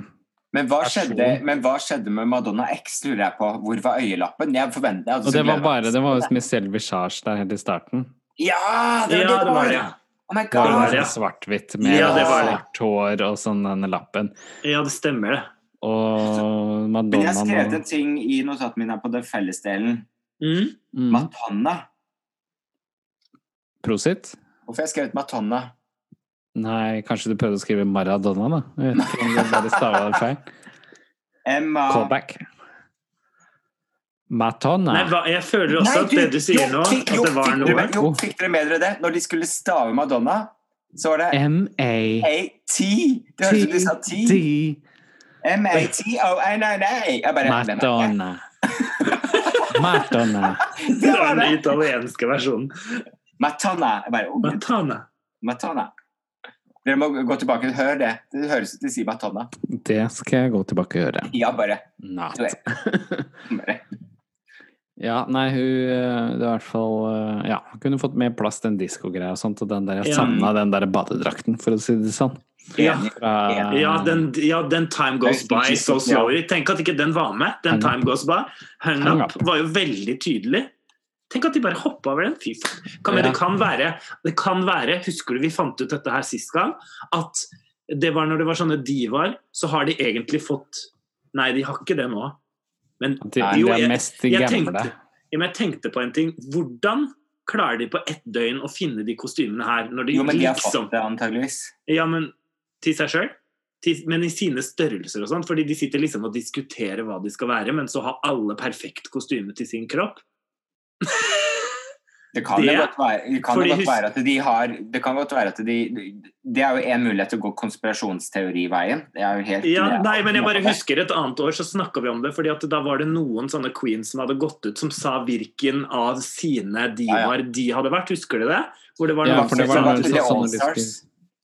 Men hva, skjedde, men hva skjedde med Madonna X, lurer jeg på? Hvor var øyelappen? Jeg forventer, jeg Og det var bare det var jo med Selve Visage der helt i starten. Ja, det var Ja, det det var det. Oh my var god! det, sånn svart-hvitt med Ja, det var det. svart hår og sånn denne lappen. Ja, det stemmer, det. Og Men jeg skrev skrevet en ting i notatene mine på den fellesdelen. Mm. mm. Madonna. Prosit? Hvorfor har jeg skrevet Madonna? Nei, kanskje du prøvde å skrive Maradona, da? Jeg vet ikke om du bare stava det feil. Emma Callback. Matonna. Nei, hva, jeg føler også Nei, at det du sier jo, nå, fikk- at jo, det var dere noe Jo, fikk dere med dere det? Når de skulle stave Madonna, så var det M-A-T. Det høres ut som de sa T. M-A-T-O-N-N-A. Jeg bare Madonna. Madonna. Det var den italienske versjonen. Matana. Matana. oh, Matana. Dere må gå tilbake og høre det. Det høres ut som de sier Matonna. Det skal jeg gå tilbake og gjøre. Ja, bare. Not. bare. Ja, nei, hun eh, Det er i hvert fall eh, Ja, kunne fått mer plass til en diskogreie og sånt, og den der Jeg Ja. den der badedrakten, for å si det sånn. Ja. Fra, Ja den, ja, den Time Goes By So Slowly. Tenk at ikke den var med. Den Hang Time Goes By. Hung Up Up. var jo veldig tydelig. Tenk at de bare hoppa over den. Fy faen. Kan, Ja. det, kan være, det kan være Husker du vi fant ut dette her sist gang? At det var når det var sånne divaer, så har de egentlig fått Nei, de har ikke det nå. Men de, jo, jeg- jeg tenkte, jeg tenkte på en ting. Hvordan klarer de på ett døgn å finne de kostymene her? De Jo, men de har liksom fått det antageligvis. Ja, men til seg sjøl? Men i sine størrelser og sånn. Fordi de sitter liksom og diskuterer hva de skal være, men så har alle perfekt kostyme til sin kropp. Det kan Det- godt være, det kan det godt være at de har Det kan godt være at de Det er jo en mulighet til å gå konspirasjonsteoriveien. Det er jo helt Ja, nei, men jeg bare husker et annet år så snakka vi om det, fordi at da var det noen sånne queens som hadde gått ut som sa hvilken av sine divaer de hadde vært. Husker du det? Hvor det var Ja, for det var noen det sånne All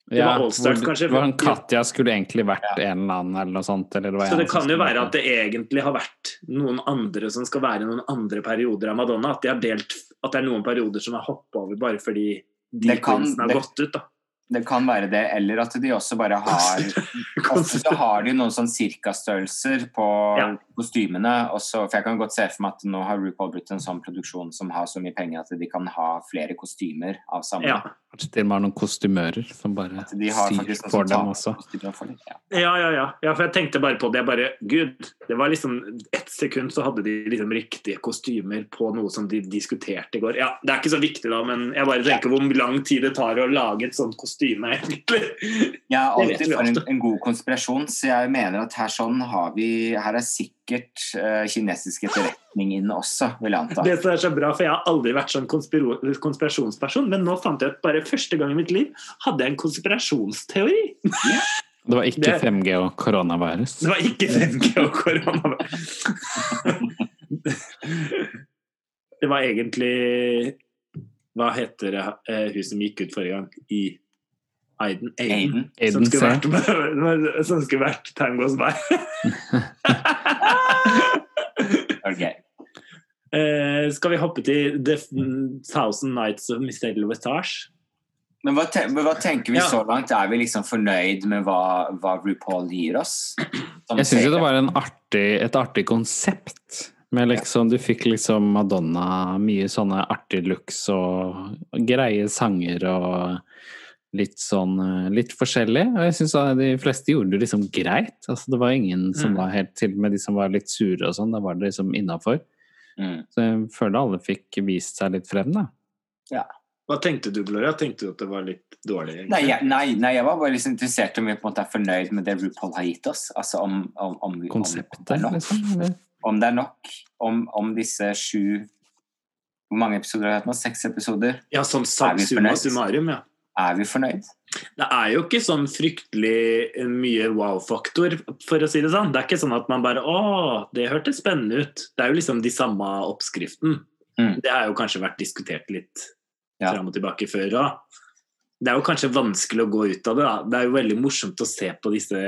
Det var Ja, All Stars, hvor- kanskje? hvor Katja skulle egentlig vært en eller annen, eller noe sånt. Eller det var Så det kan jo være at det egentlig har vært noen andre som skal være noen andre perioder av Madonna. At, de har delt, at det er noen perioder som er hoppa over bare fordi de kunstene har gått ut. da. Det kan være det, eller at de også bare har Ofte så har de noen sånn cirkastørrelser på Ja. Kostymene. Også, for jeg kan godt se for meg at nå har RuPaul blitt en sånn produksjon som har så mye penger at de kan ha flere kostymer av samme. Ja. Kanskje til og med har noen kostymører som bare noen for dem også. for dem. Ja. Ja, ja, ja, ja. For jeg tenkte bare på det. Bare, Gud, det var liksom ett sekund så hadde de liksom riktige kostymer på noe som de diskuterte i går. Ja, Det er ikke så viktig, da, men jeg bare tenker hvor lang tid det tar å lage et sånt kostyme, egentlig. Jeg er alltid for en, en god konspirasjon, så jeg mener at her sånn har vi Her er sikkert eh, kinesisk etterretning inn også, vil jeg anta. Det som er så bra, for Jeg har aldri vært sånn konspirasjonsperson, men nå fant jeg at bare første gang i mitt liv hadde jeg en konspirasjonsteori. Det var ikke Det- 5G og koronavirus. Det var ikke 5G og koronavirus. Det var egentlig Hva heter det eh, hun som gikk ut forrige gang? I Aiden? Aiden. Aiden. Som skulle vært, som skulle vært Time Goes By. Ok. Uh, skal vi hoppe til The Thousand Nights of Michelle Lovetage? Men hva, te hva tenker vi Ja. så langt? Er vi liksom fornøyd med hva, hva RuPaul gir oss? Som Jeg syns jo det var en artig, et artig konsept. Med liksom, du fikk liksom Madonna, mye sånne artige looks og greie sanger og litt sånn eh, litt forskjellig. Og jeg syns de fleste gjorde det liksom greit. Altså, det var ingen som Mm. var helt til og med de som var litt sure og sånn. Da var det liksom innafor. Mm. Så jeg føler alle fikk vist seg litt frem, da. Hva tenkte du, Gloria? Tenkte du at det var litt dårlig? Nei, jeg, nei, nei, jeg var bare liksom interessert om vi på en måte er fornøyd med det RuPaul har gitt oss. Altså om, om, om, om, Konseptet, om, liksom. Eller? om det er nok. Om, om disse sju Hvor mange episoder har vi hatt nå? Seks episoder? Ja, sånn summa summarum, ja. Er vi fornøyd? Det er jo ikke sånn fryktelig mye wow-faktor, for å si det sånn. Det er ikke sånn at man bare Å, det hørtes spennende ut. Det er jo liksom de samme oppskriften. Mm. Det har jo kanskje vært diskutert litt Ja. fram og tilbake før òg. Det er jo kanskje vanskelig å gå ut av det. da. Det er jo veldig morsomt å se på disse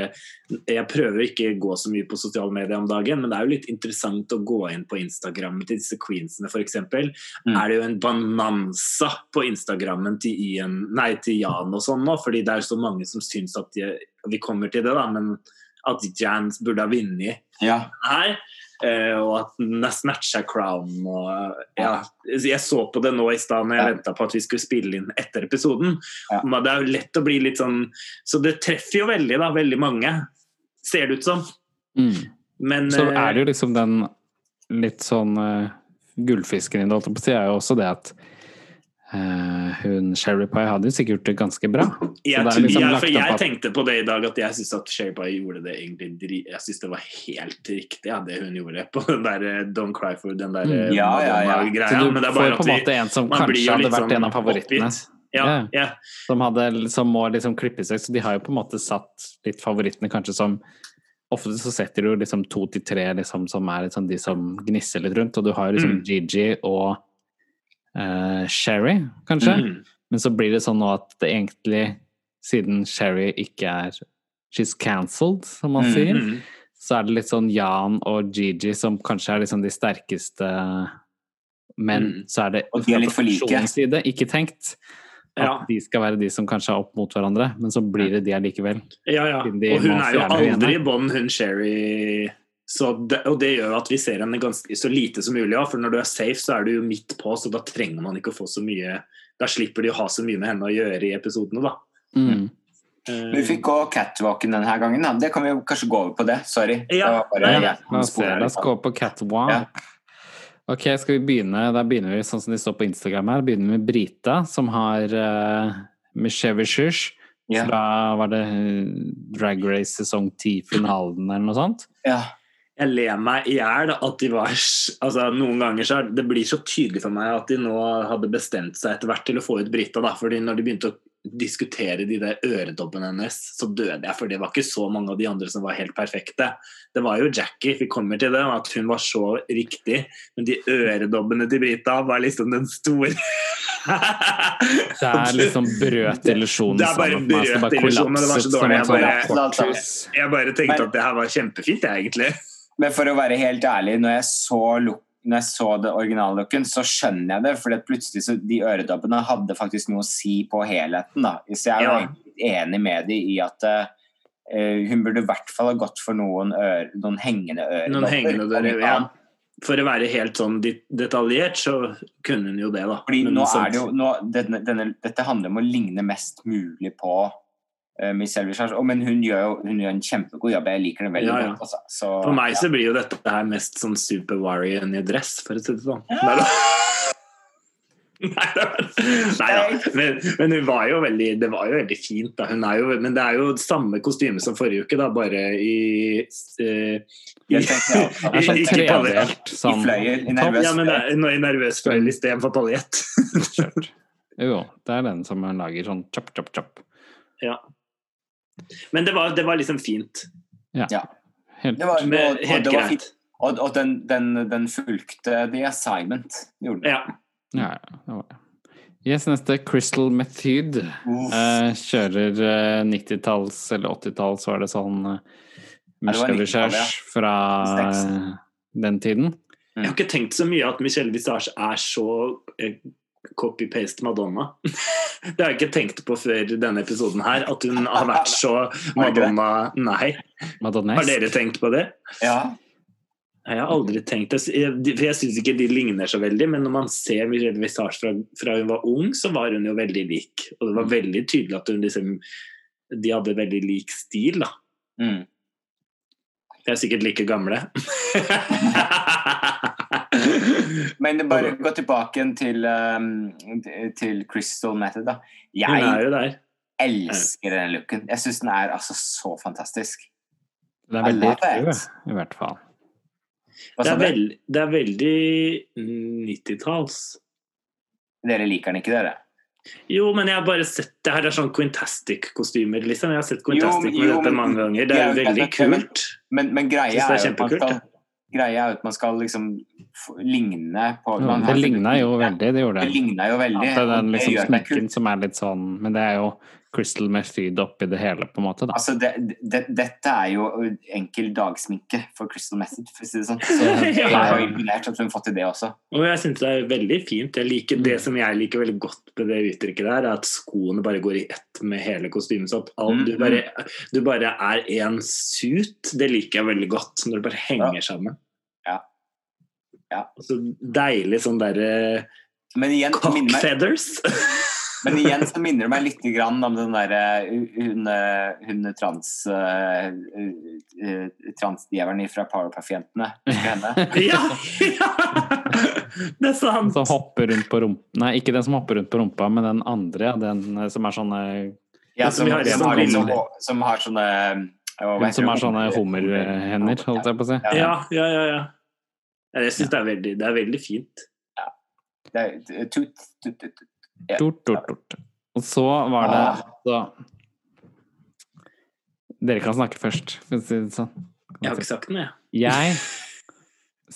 Jeg prøver ikke å gå så mye på sosiale medier om dagen, men det er jo litt interessant å gå inn på Instagrammen til disse queensene, f.eks. Mm. Er det jo en bananza på Instagrammen til, Ian, nei, til Jan og sånn nå, fordi det er så mange som syns at de, Vi kommer til det, da, men at Jans burde ha vunnet Ja. her. Eh, og at den snatcha crown og ja. Jeg så på det nå i stad når jeg Ja. venta på at vi skulle spille inn etter episoden. Ja. Men det er jo lett å bli litt sånn Så det treffer jo veldig, da. Veldig mange, ser det ut som. Mm. Men Så eh, er det jo liksom den litt sånn uh, gullfisken i det, holdt jeg på å si, er jo også det at eh, hun Sherry Pie hadde sikkert gjort det ganske bra. jeg, det er liksom jeg at- tenkte på det i dag, at jeg syns at Sherry Pie gjorde det egentlig dri Jeg syns det var helt riktig, ja, det hun gjorde på den der eh, Don't Cry for den der Mm. eh, Ja, ja, ja. Du Men det er får bare på at en vi måte en som kanskje hadde vært sånn en av favorittene. oppgitt. Ja, Ja. ja. Som, hadde, som må liksom klippe seg. Så de har jo på en måte satt litt favorittene kanskje som Ofte så setter du liksom to til tre liksom, som er liksom de som gnisser litt rundt. Og du har liksom Mm. Gigi og eh, Sherry, kanskje. Mm. Men så blir det sånn nå at det egentlig, siden Sherry ikke er She's cancelled, som man Mm, sier. Mm. Så er det litt sånn Jan og Gigi som kanskje er liksom de sterkeste Men Mm. så er det Og de er litt for like. side ikke tenkt at Ja. de skal være de som kanskje er opp mot hverandre, men så blir det de allikevel. Ja, ja. Og hun er jo aldri i bånn, hun Sherry. Så det, og det gjør at vi ser henne ganske, så lite som mulig. Ja. For når du er safe, så er du jo midt på, så da trenger man ikke å få så mye Da slipper de å ha så mye med henne å gjøre i episodene, da. Mm. Eh, Vi fikk òg catwalken denne gangen. Da. Det kan vi jo kanskje gå over på det. Sorry. Ja, Det var bare ja. La oss la oss gå på catwalk. Ja. Ok, skal vi begynne? Da begynner vi sånn som de står på Instagram her. Begynner med Brita, som har uh, Mishevishush. Ja. fra var det eh, Drag Race sesong 10-finalen eller noe sånt. ja. Jeg ler meg i hjel at de var altså Noen ganger så er det blir så tydelig for meg at de nå hadde bestemt seg etter hvert til å få ut Brita. da, fordi når de begynte å diskutere de der øredobbene hennes, så døde jeg. For det var ikke så mange av de andre som var helt perfekte. Det var jo Jackie, vi kommer til det, at hun var så riktig. Men de øredobbene til Brita var liksom den store Det er liksom brøt illusjonen Det er sammen Det bare brøt illusjonen, det var så dårlig, jeg bare- Jeg bare tenkte at det her var kjempefint, jeg, egentlig. Men for å være helt ærlig, når jeg så, look, når jeg så det originallooken, så skjønner jeg det. For plutselig så de øredobbene hadde faktisk noe å si på helheten. da. Så jeg er Ja. enig med de i at uh, hun burde i hvert fall ha gått for noen, øre, noen hengende øredobber. Noen hengende om ja. For å være helt sånn detaljert, så kunne hun jo det, da. Fordi Men nå er det jo, nå, denne, denne, Dette handler om å ligne mest mulig på Miss Elvishard. Oh, men hun gjør jo hun gjør en kjempegod jobb. Jeg liker det veldig Ja, ja. godt. Altså. Så, For meg ja. så blir jo dette her mest sånn Super Warrior i dress, for å si det sånn. Ja. Nei da. Men, men hun var jo veldig, det var jo veldig fint. Da. Hun er jo, men det er jo samme kostyme som forrige uke, da, bare i uh, i, tenker, er sånn Ikke paljett. Sånn. I fløyer. I nervøs Ja, men det er i nervøs fløyel istedenfor paljett. jo, det er den som hun lager sånn chop, chop, chop. ja. Men det var, det var liksom fint. Helt Det var, og, Med, og, helt det var greit. fint. Og, og den, den, den fulgte the assignment. Gjorde den. Ja. Ja, ja, det var det. Yes, neste Crystal Method. Eh, kjører eh, 90-talls eller 80-talls, var det sånn uh, Ja, det var 90-tallet, Research fra eh, den tiden. Jeg har ikke tenkt så mye at Michel Visage er så eh, copy-paste Madonna. Det har jeg ikke tenkt på før denne episoden her, at hun har vært så Madonna Nei. Madonnes. Har dere tenkt på det? Ja. Jeg har aldri tenkt det. For jeg syns ikke de ligner så veldig, men når man ser Michelle Visage fra, fra hun var ung, så var hun jo veldig lik. Og det var veldig tydelig at hun liksom De hadde veldig lik stil, da. Mm. De er sikkert like gamle. Men bare gå tilbake igjen til, um, til Crystal Method. Da. Er Jeg jo der. elsker den looken. Jeg syns den er altså så fantastisk. Det er veldig kul, i hvert fall. Det er, veld, det er veldig 90-talls. Dere liker den ikke, dere? Jo, men jeg har bare sett det her er sånn Quintastic-kostymer, liksom. Jeg har sett Jo, Quintastic med jo, dette mange ganger. Det er jo veldig kult. Men, men greia, er er jo at man skal. Greia er at man skal liksom ligne på Jo, man det ligna jo veldig, det gjorde Det det. ligna jo veldig. At det er den liksom sminken som er litt sånn Men det er jo Crystal Method oppi det hele, på en måte. da. Altså, det, det, dette er jo enkel dagsminke for Crystal Method, for å si det sånn. Så jeg Ja. er jo imponert at hun har fått til det også. Og jeg syns det er veldig fint. Jeg liker, det som jeg liker veldig godt med det uttrykket der, er at skoene bare går i ett med hele kostymet. Så at du, Mm. bare, du bare er én suit. Det liker jeg veldig godt, når det bare henger sammen. Ja. Ja. Så deilig sånn derre Men cock feathers. men igjen så minner det meg litt grann om den derre hun, eh, hun trans uh, Transdjevelen fra Powerpuff-jentene. Ja, ja! Det er sant. Som hopper rundt på rumpa Nei, ikke den som hopper rundt på rumpa, men den andre. Den eh, som er sånne Ja, som som, har som, har sånn liksom, som har sånne Hun som har sånne hummerhender, holdt jeg på å si. Ja. Ja, ja, ja. ja. Ja, Jeg syns det, det er veldig fint. Det er- tut, tut, tut, tut. dort, dort. tort. Og så var det Ah. så Dere kan snakke først, for å si det sånn. Jeg har ikke sagt noe, jeg. Jeg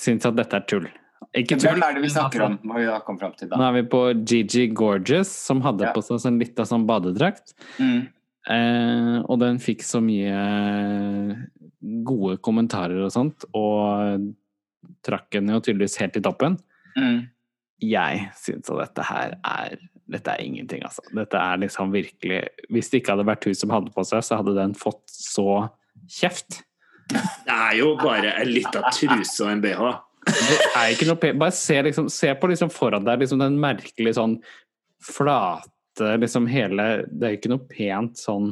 syns at dette er tull. Ikke tull. Hvem er det vi snakker om? Må vi da komme fram til Nå er vi på Gigi Gorgeous, som hadde Ja. på seg en lita av sånn badedrakt. Mm. Eh, og den fikk så mye gode kommentarer og sånt, og trakk henne jo tydeligvis helt i toppen. Mm. Jeg syns at dette her er Dette er ingenting, altså. Dette er liksom virkelig Hvis det ikke hadde vært hun som hadde på seg, så hadde den fått så kjeft. Det er jo bare en lita truse og en bh. Bare se, liksom, se på liksom foran deg liksom den merkelige sånn flate liksom hele Det er jo ikke noe pent sånn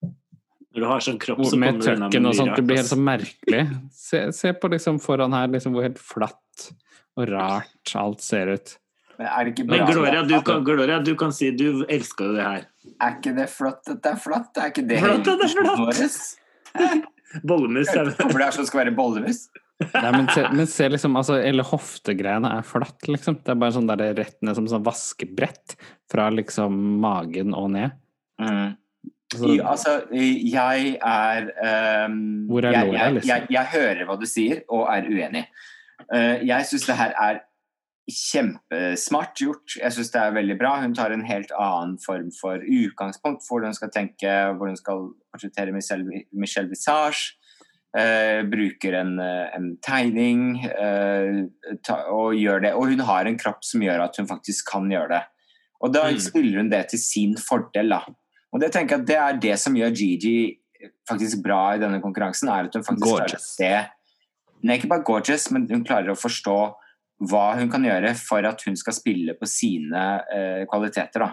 Når du har sånn kropp, så med tøkken og sånt. Det blir helt så merkelig. Se, se på liksom foran her, liksom hvor helt flatt og rart alt ser ut. Men er det ikke Men? Gloria, du kan, Gloria, du kan si du elska jo det her. Er ikke det flott at det er flott? Er ikke det Flott at det er våres? Bollemus er Hvorfor det er sånn skal være bollemus? Nei, men se, men se liksom, altså, Hele hoftegreiene er flatt, liksom. Det er bare sånn der rett ned som sånn vaskebrett fra liksom magen og ned. Mm. Så, I- Altså, jeg er um, Hvor er jeg, låret, jeg, liksom? jeg, jeg hører hva du sier, og er uenig. Uh, jeg syns det her er kjempesmart gjort. Jeg syns det er veldig bra. Hun tar en helt annen form for utgangspunkt for hvordan hun skal tenke, hvordan hun skal portrettere Michelle, Michelle Visage. Eh, bruker en, eh, en tegning eh, ta, og gjør det. Og hun har en kropp som gjør at hun faktisk kan gjøre det. Og da Mm. spiller hun det til sin fordel. da. Og det tenker jeg at det er det som gjør Gigi faktisk bra i denne konkurransen, er at hun faktisk klarer å Gorgeous. se Nei, ikke bare gorgeous, men hun klarer å forstå hva hun kan gjøre for at hun skal spille på sine uh, kvaliteter. da.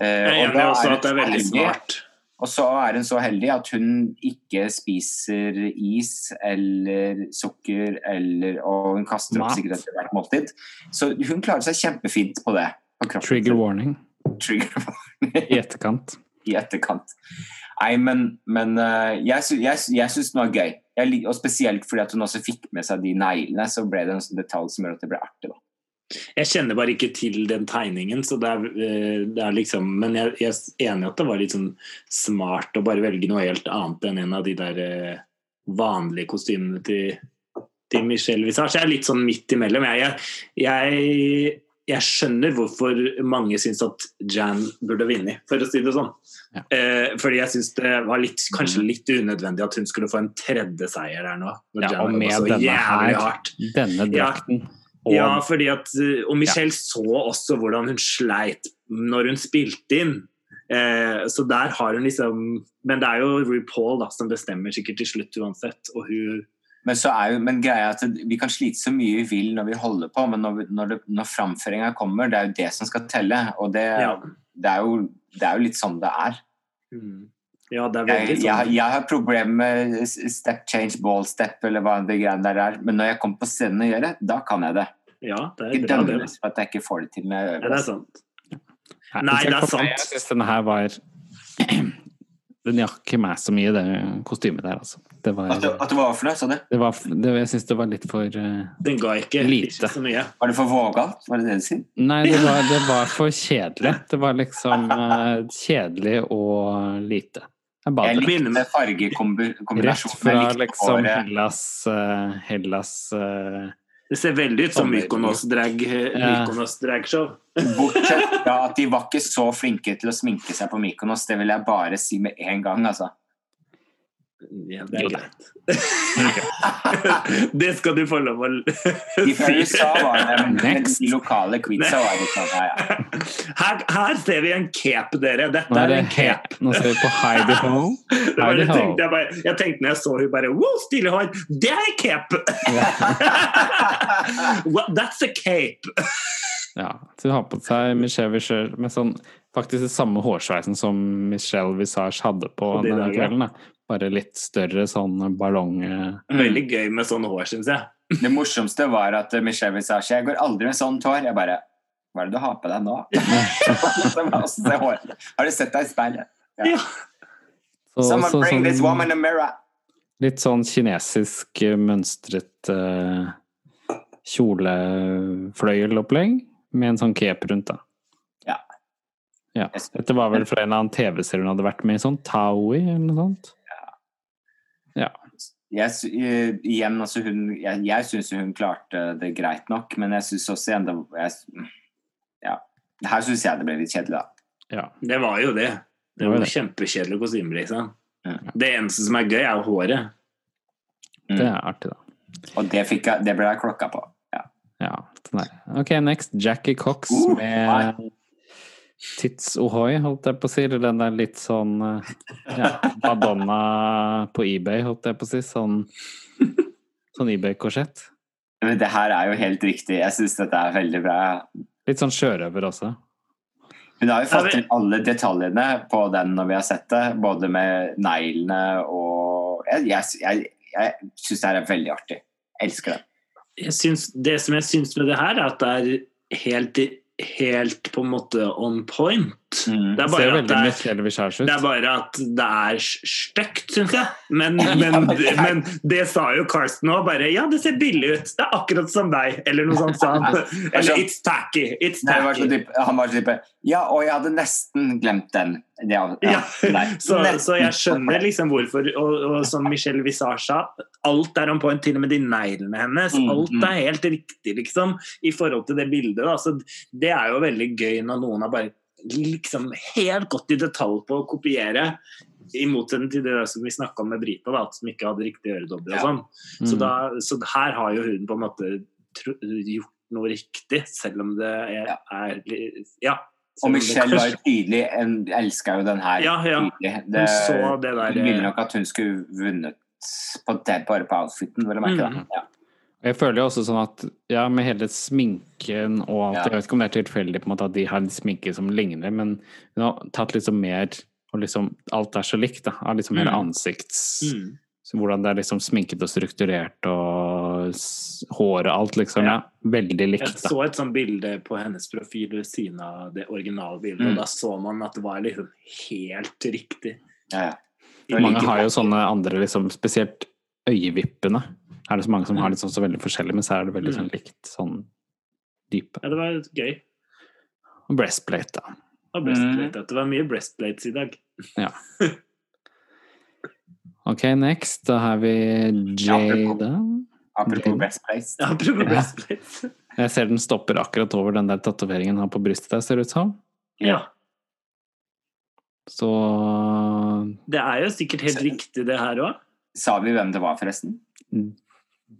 Uh, Jeg er enig også at det er så veldig smart. og så er hun så heldig at hun ikke spiser is eller sukker, eller, og hun kaster opp Mat. sikkert etter hvert måltid. Så hun klarer seg kjempefint på det. På trigger warning Trigger i etterkant. I etterkant. Nei, men, men eh, jeg, sy jeg, jeg syns den var gøy. Jeg, og spesielt fordi at hun også fikk med seg de neglene, så ble det en sånn detalj som gjør at det ble artig. da. Jeg kjenner bare ikke til den tegningen, så det er, eh, det er liksom Men jeg, jeg er enig i at det var litt sånn smart å bare velge noe helt annet enn en av de der eh, vanlige kostymene til, til Michelle Visage. Jeg er litt sånn midt imellom. Jeg, jeg, jeg, jeg skjønner hvorfor mange syns at Jan burde vinne, for å si det sånn. Ja. Eh, fordi jeg syns det var litt, kanskje litt unødvendig at hun skulle få en tredje seier der nå. Ja, Jan og med denne her. hardt. Denne Ja. drakten. Og Ja, fordi at, uh, og Michelle så også hvordan hun sleit når hun spilte inn. Eh, så der har hun liksom Men det er jo RuPaul da, som bestemmer sikkert til slutt uansett. Og hun Men, så er jo, men greia er at vi kan slite så mye vi vil når vi holder på, men når, når, det, når framføringa kommer, det er jo det som skal telle. Og det, Ja. det, er, jo, det er jo litt sånn det er. mm, Ja, det er veldig veldig jeg, sånn jeg har problemer med step change, ball step eller hva det greiene der er, men når jeg kommer på scenen og gjør det, da kan jeg det. Ja, det er det. dømmes for at jeg ikke får det til med jeg Ja, det er sant. Nei, Nei, det er sant. Jeg syns denne her var Den jakk meg så mye, det kostymet der, altså. Det var, At, det, at det var for det, sa du? det var, det, jeg syns det var litt for uh, Den ga ikke, Lite. ikke så mye. Var det for vågalt? Var det det du sier? Nei, det var, det var for kjedelig. Det var liksom uh, kjedelig og lite. Jeg Jeg begynner med fargekombinasjonen. Rett fra liksom. Hellas uh, Hellas eh, Det ser veldig ut som Sommer- Mykonos drag, Ja. Mykonos. Bortsett fra at de var ikke så flinke til å sminke seg på Mykonos. Det vil jeg bare si med en gang, altså. Ja, det er greit. det skal du få lov å de lokale det sånn. Her, her ser vi en cape, dere. Dette er er det en cape. Nå ser vi på Heidi Ho. Heidi tenkte jeg, bare, jeg tenkte når jeg så hun bare Wow, stilig hår! Det er en cape! well, that's a cape! Ja, så hun har på seg Michelle Visage med sånn faktisk det samme hårsveisen som Michelle Visage hadde på På de denne kvelden. Da. Bare litt større sånn ballong... eh, Veldig gøy med sånne hår, syns jeg. Det morsomste var at Michelle Visage Jeg går aldri med sånt hår. Jeg bare Hva er det du har på deg nå? Har du sett deg i speilet? Ja. Så, Someone så, bring this sånn, woman a mirror. litt sånn kinesisk eh, mønstret uh, kjolefløyelopplegg med en sånn cape rundt, da. Ja. ja. Dette var vel fra en eller annen TV-serie hun hadde vært med i, sånn Taui eller noe sånt? Jeg, sy- eh, igjen, altså hun, jeg, jeg syns hun klarte det greit nok, men jeg syns også enda jeg, Ja. Her syns jeg det ble litt kjedelig, da. Ja. Det var jo det. Det Det var jo det. kjempekjedelige kostymer, liksom. Ja. Det eneste som er gøy, er jo håret. Mm. Det er artig, da. Og det, fikk jeg, det ble jeg klokka på. Ja. Ja, sånn. Ok, next. Jackie Cox Uh, med Tits Ohoi, holdt jeg på å si. Eller den der litt sånn eh, ja, Madonna på eBay, holdt jeg på å si. Sånn, sånn eBay-korsett. Men det her er jo helt riktig. Jeg syns dette er veldig bra. Litt sånn sjørøver også. Hun har jo fått til alle detaljene på den når vi har sett det, både med neglene og Jeg, jeg, jeg, jeg syns det her er veldig artig. Jeg elsker det. det som jeg syns med det her, er at det er helt, helt på en måte on point. Mm. Det er bare det er, det er bare at det er stygt, syns jeg. Men, men, men det sa jo Karsten òg. Bare ja, det ser billig ut. Det er akkurat som deg. Eller noe sånt han. Eller it's tacky. It's Nei, var så tacky. han var så type Ja, og jeg hadde nesten glemt den. Ja, ja, Ja, så, så jeg skjønner liksom hvorfor. Og, og som Michelle Visage sa, alt er on point, til og med de neglene hennes. Mm, Alt mm. er helt riktig, liksom, i forhold til det bildet. Da. Så det er jo veldig gøy når noen har bare liksom helt godt i detalj på å kopiere. I motsetning til det som vi snakka om med Brita, da, som ikke hadde riktig øredobber. og Ja. sånn. Så, Mm. da, så her har jo hun på en måte gjort noe riktig, selv om det er, Ja. er Ja. Og Michelle var jo tydelig, en elska jo den her. Ja, ja. Det, Hun så det der, Hun ville nok at hun skulle vunnet på det, bare på outfiten, vil jeg merke. Mm. Ja. Jeg føler jo også sånn at ja, med hele sminken og alt Ja. Jeg vet ikke om det er tilfeldig på en måte at de har en sminke som ligner, men hun har tatt liksom mer og liksom Alt er så likt, da. Av liksom hele Mm. ansikts... Mm. Så hvordan det er liksom sminket og strukturert og håret og alt, liksom. Ja, veldig likt, da. så et sånt bilde på hennes profil ved siden av det originale bildet, Mm. og da så man at det var liksom helt riktig. Ja, ja. Mange har jo sånne andre, liksom, spesielt øyevippene. Er det så mange som har litt sånn så veldig forskjellig, men så er det veldig sånn likt sånn dype. Ja, det var gøy. Og breastplate, da. Og Mm. breastplate. at Det var mye breastplates i dag. Ja. Ok, next. Da har vi Jada. Apropos Mm. Apropos Place. Ja. Jeg ser den stopper akkurat over den der tatoveringen han har på brystet der, ser det ut som. Ja. Så Det er jo sikkert helt riktig, det her òg. Sa vi hvem det var, forresten?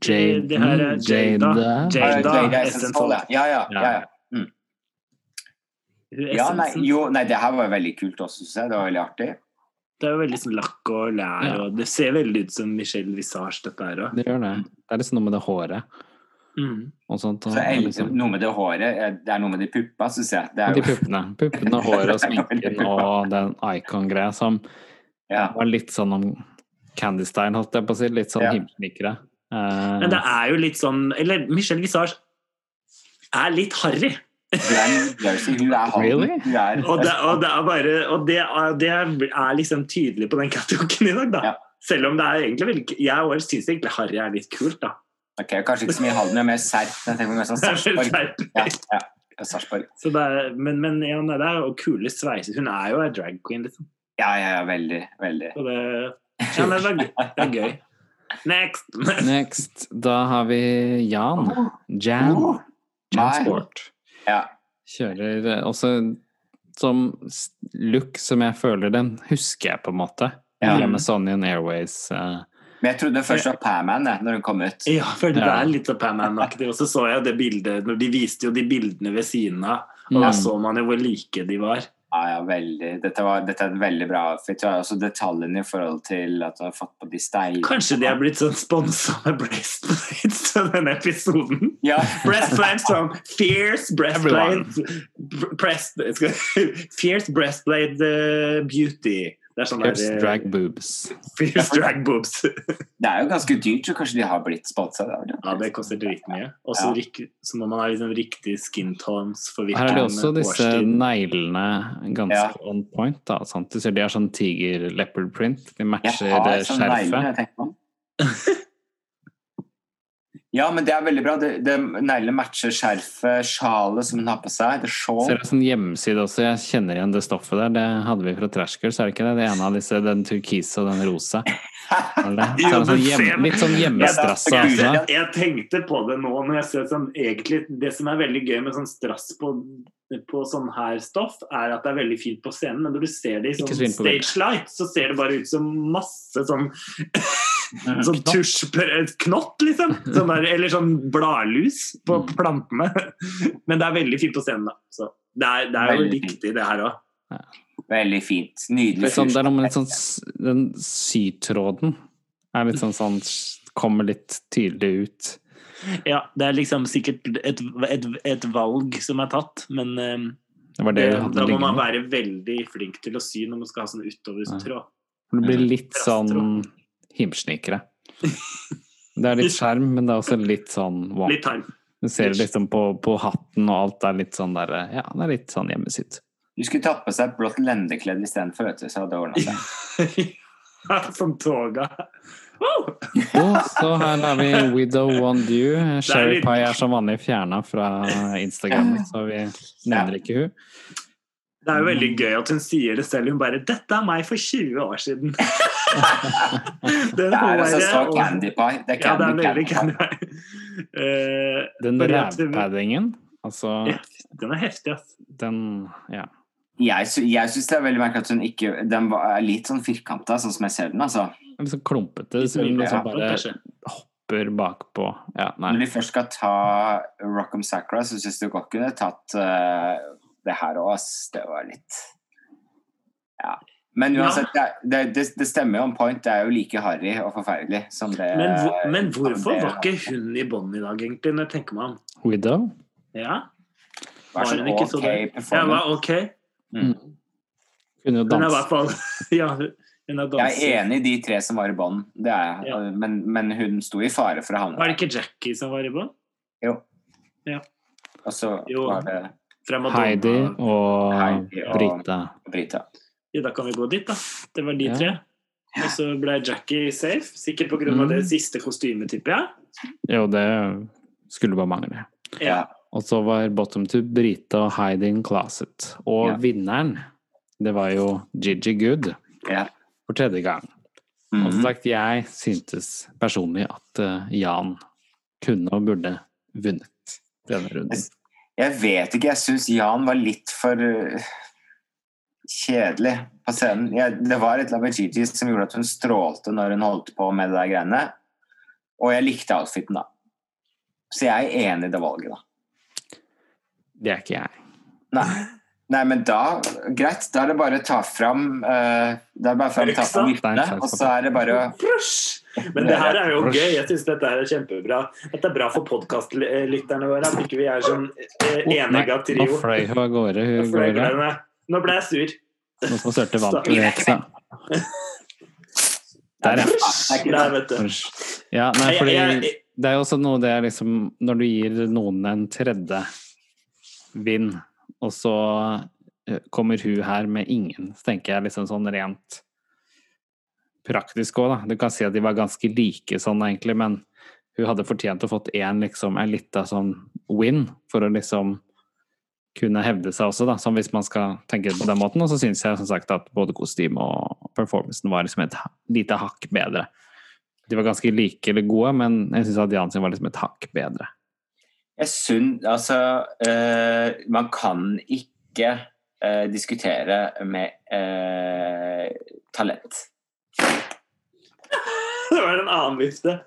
Jade, Det her er Jada. Jada. Jada. Jada Essence Essence ja. Ja, ja, ja, ja. ja nei, jo, nei, det her var veldig kult også, syns jeg. Det var veldig artig. Det er jo veldig sånn lakk og lær, Ja. og det ser veldig ut som Michelle Visage, dette her òg. Det gjør det. Det er liksom noe med det håret Mm. og sånt. Og, Så jeg, liksom, noe med det håret Det er noe med de puppa, syns jeg. Det er de puppene. Puppene, håret og sminken og den icon-greia som ja. var litt sånn om Candy Style, holdt jeg på å si. Litt sånn Ja. Himsnikere. Men det er jo litt sånn Eller Michelle Visage er litt harry. Really? Og det, og det er bare Og det, er- det er liksom tydelig på den catwalken i dag, da. Ja. Selv om det er egentlig veldig Jeg syns egentlig Harry er litt kult, da. Ok, Kanskje ikke så mye Halden, men mer Serp. Jeg tenker mer sånn Sarpsborg. Ja, ja. Sarpsborg. Så det er, men, men ja, det er jo kule sveiser. Hun er jo ei drag queen, liksom. Ja, ja, ja, veldig. veldig. Så det, ja, det, er, det er gøy. Next! Next, da har vi Jan. Jan. Oh, Jan nei. Sport. Ja. Kjører eh, også som look som jeg føler den husker jeg på en måte. Ja. Amazonian Airways. Uh, Men jeg trodde først det var Paman når hun kom ut. Ja, for det Ja. er litt av Paman-aktig. Og så så jeg det bildet når De viste jo de bildene ved siden av, og da Mm. så man jo hvor like de var. Ja, ja, veldig. Dette, var, dette er et veldig bra outfit. Og også detaljene i forhold til at du har fått på de steinene Kanskje de er blitt sånn sponsa med breastplates til denne episoden? Ja. Breastplates from Fierce Breastplate breast, Fierce Breastplate uh, Beauty. Det er sånn Fierce der, eh, drag boobs. Fierce drag boobs. Det er jo ganske dyrt, så kanskje de har blitt sponsa. ja, det koster dritmye. Og så Ja. så må man ha liksom riktig skin tones for Her er det også disse neglene ganske Ja. on point. da, sant? Du ser De har sånn tiger leopard print. De matcher negler, skjerfet. Ja, men det er veldig bra. Det, det, neglene matcher skjerfet, sjalet som hun har på seg. Det er Ser ut som hjemmeside også. Jeg kjenner igjen det stoffet der. Det hadde vi fra Trash Girls, er det ikke det? Det ene av disse, den turkise og den rosa. Jo, sånn hjem, litt sånn hjemmestrass Ja, jeg, Jeg tenkte på det nå når jeg ser sånn egentlig Det som er veldig gøy med sånn strass på, på sånn her stoff, er at det er veldig fint på scenen, men når du ser det i sånn stage light, så ser det bare ut som masse sånn. Sånn tusjknott, liksom. Sånn der, eller sånn bladlus på Mm. plantene. Men det er veldig fint på scenen, da. Så det er, det er jo Veldig fint. det her òg. Veldig fint. Nydelig sånn, det er noe med litt sånn Den sytråden er litt sånn sånn Kommer litt tydelig ut. Ja, det er liksom sikkert et, et, et valg som er tatt, men eh, Det var det det, da må man være veldig flink til å sy når man skal ha sånn utovertråd. Det blir litt sånn himsnikere. Det er litt skjerm, men det er også litt sånn wow. Litt time. Du ser det liksom på, på hatten og alt det er litt sånn der Ja, det er litt sånn hjemmesitt. Du skulle tatt på seg blått lendekledd istedenfor, vet du, så hadde det ordna seg. Som toga. Oh! Så her har vi Widow One Dew. Sherry litt- Pie er som vanlig fjerna fra Instagram, så vi nevner ikke hun. Det er jo veldig gøy at hun sier det selv. Hun bare 'Dette er meg for 20 år siden'. Det er altså så candy pie. Det er Ja, det er candy, veldig candy candy pie. Eh, Den rævpaddingen, altså Den er heftig, ass. den Ja. Jeg, sy jeg syns det er veldig merkelig at hun ikke Den var, er litt sånn firkanta, sånn som jeg ser den. altså. Litt sånn klumpete. Så Ja, liksom bare hopper bakpå. Ja, Når vi de først skal ta Rock'em Sacra, så syns jeg godt kunne tatt eh, det her òg, ass. Det var litt Ja. Men uansett, det, det, det, det stemmer jo om point. Det er jo like harry og forferdelig som det Men, hvor, men hvorfor det- var ikke hun i bånn i dag, egentlig, når jeg tenker meg om? Widow? Ja, var var hun ikke så okay det? Ja, var ok. Mm. Kunne jo Hun er i danse. hvert fall Ja, hun er Jeg er enig i de tre som var i bånn, det er jeg. Ja. Men, men hun sto i fare for å havne Var det ikke Jackie som var i bånn? Og så Jo. var det Fra Madonna. Heidi og Heidi og- Brita. Brita. Ja, da kan vi gå dit, da. Det var de Ja. tre. Og så ble Jackie safe, sikkert pga. av Mm. det siste kostymet, tipper jeg. Jo, det skulle bare mangle. Ja. Og så var bottom to Brita og Heidi in Closet. Og Ja. vinneren, det var jo Gigi Good ja. for tredje gang. Og som Mhm. sagt, jeg syntes personlig at eh, Jan kunne og burde vunnet denne runden. Jeg vet ikke, jeg syns Jan var litt for uh, kjedelig på scenen. Jeg, det var et Gigi som gjorde at hun strålte når hun holdt på med det der greiene. Og jeg likte outfiten, da. Så jeg er enig i det valget, da. Det er ikke jeg. Nei. Nei, men da Greit, da er det bare å ta fram uh, Det er bare å ta fram viftene, og så er det bare å Men det her er jo gøy. Jeg syns dette er kjempebra. Dette er bra for podkastlytterne våre. At ikke vi er sånn uh, enegga trio. nå fløy hun av gårde. Hun For går gleder. Nå ble jeg sur. Nå som sølte vant til Reksa. Der, ja. Ja, nei, fordi det er jo også noe det er liksom Når du gir noen en tredje vind, og så eh, kommer hun her med ingen, så tenker jeg liksom sånn rent praktisk òg, da. Du kan si at de var ganske like sånn egentlig, men hun hadde fortjent å fått én liksom, en lita sånn win for å liksom kunne hevde seg også, da. som hvis man skal tenke på den måten. Og så syns jeg som sagt at både kostyme og performancen var liksom et lite hakk bedre. De var ganske like eller gode, men jeg syns at Jan sin var liksom et hakk bedre. Jeg syns Altså, eh, man kan ikke eh, diskutere med eh, talent. Det var en annen vifte.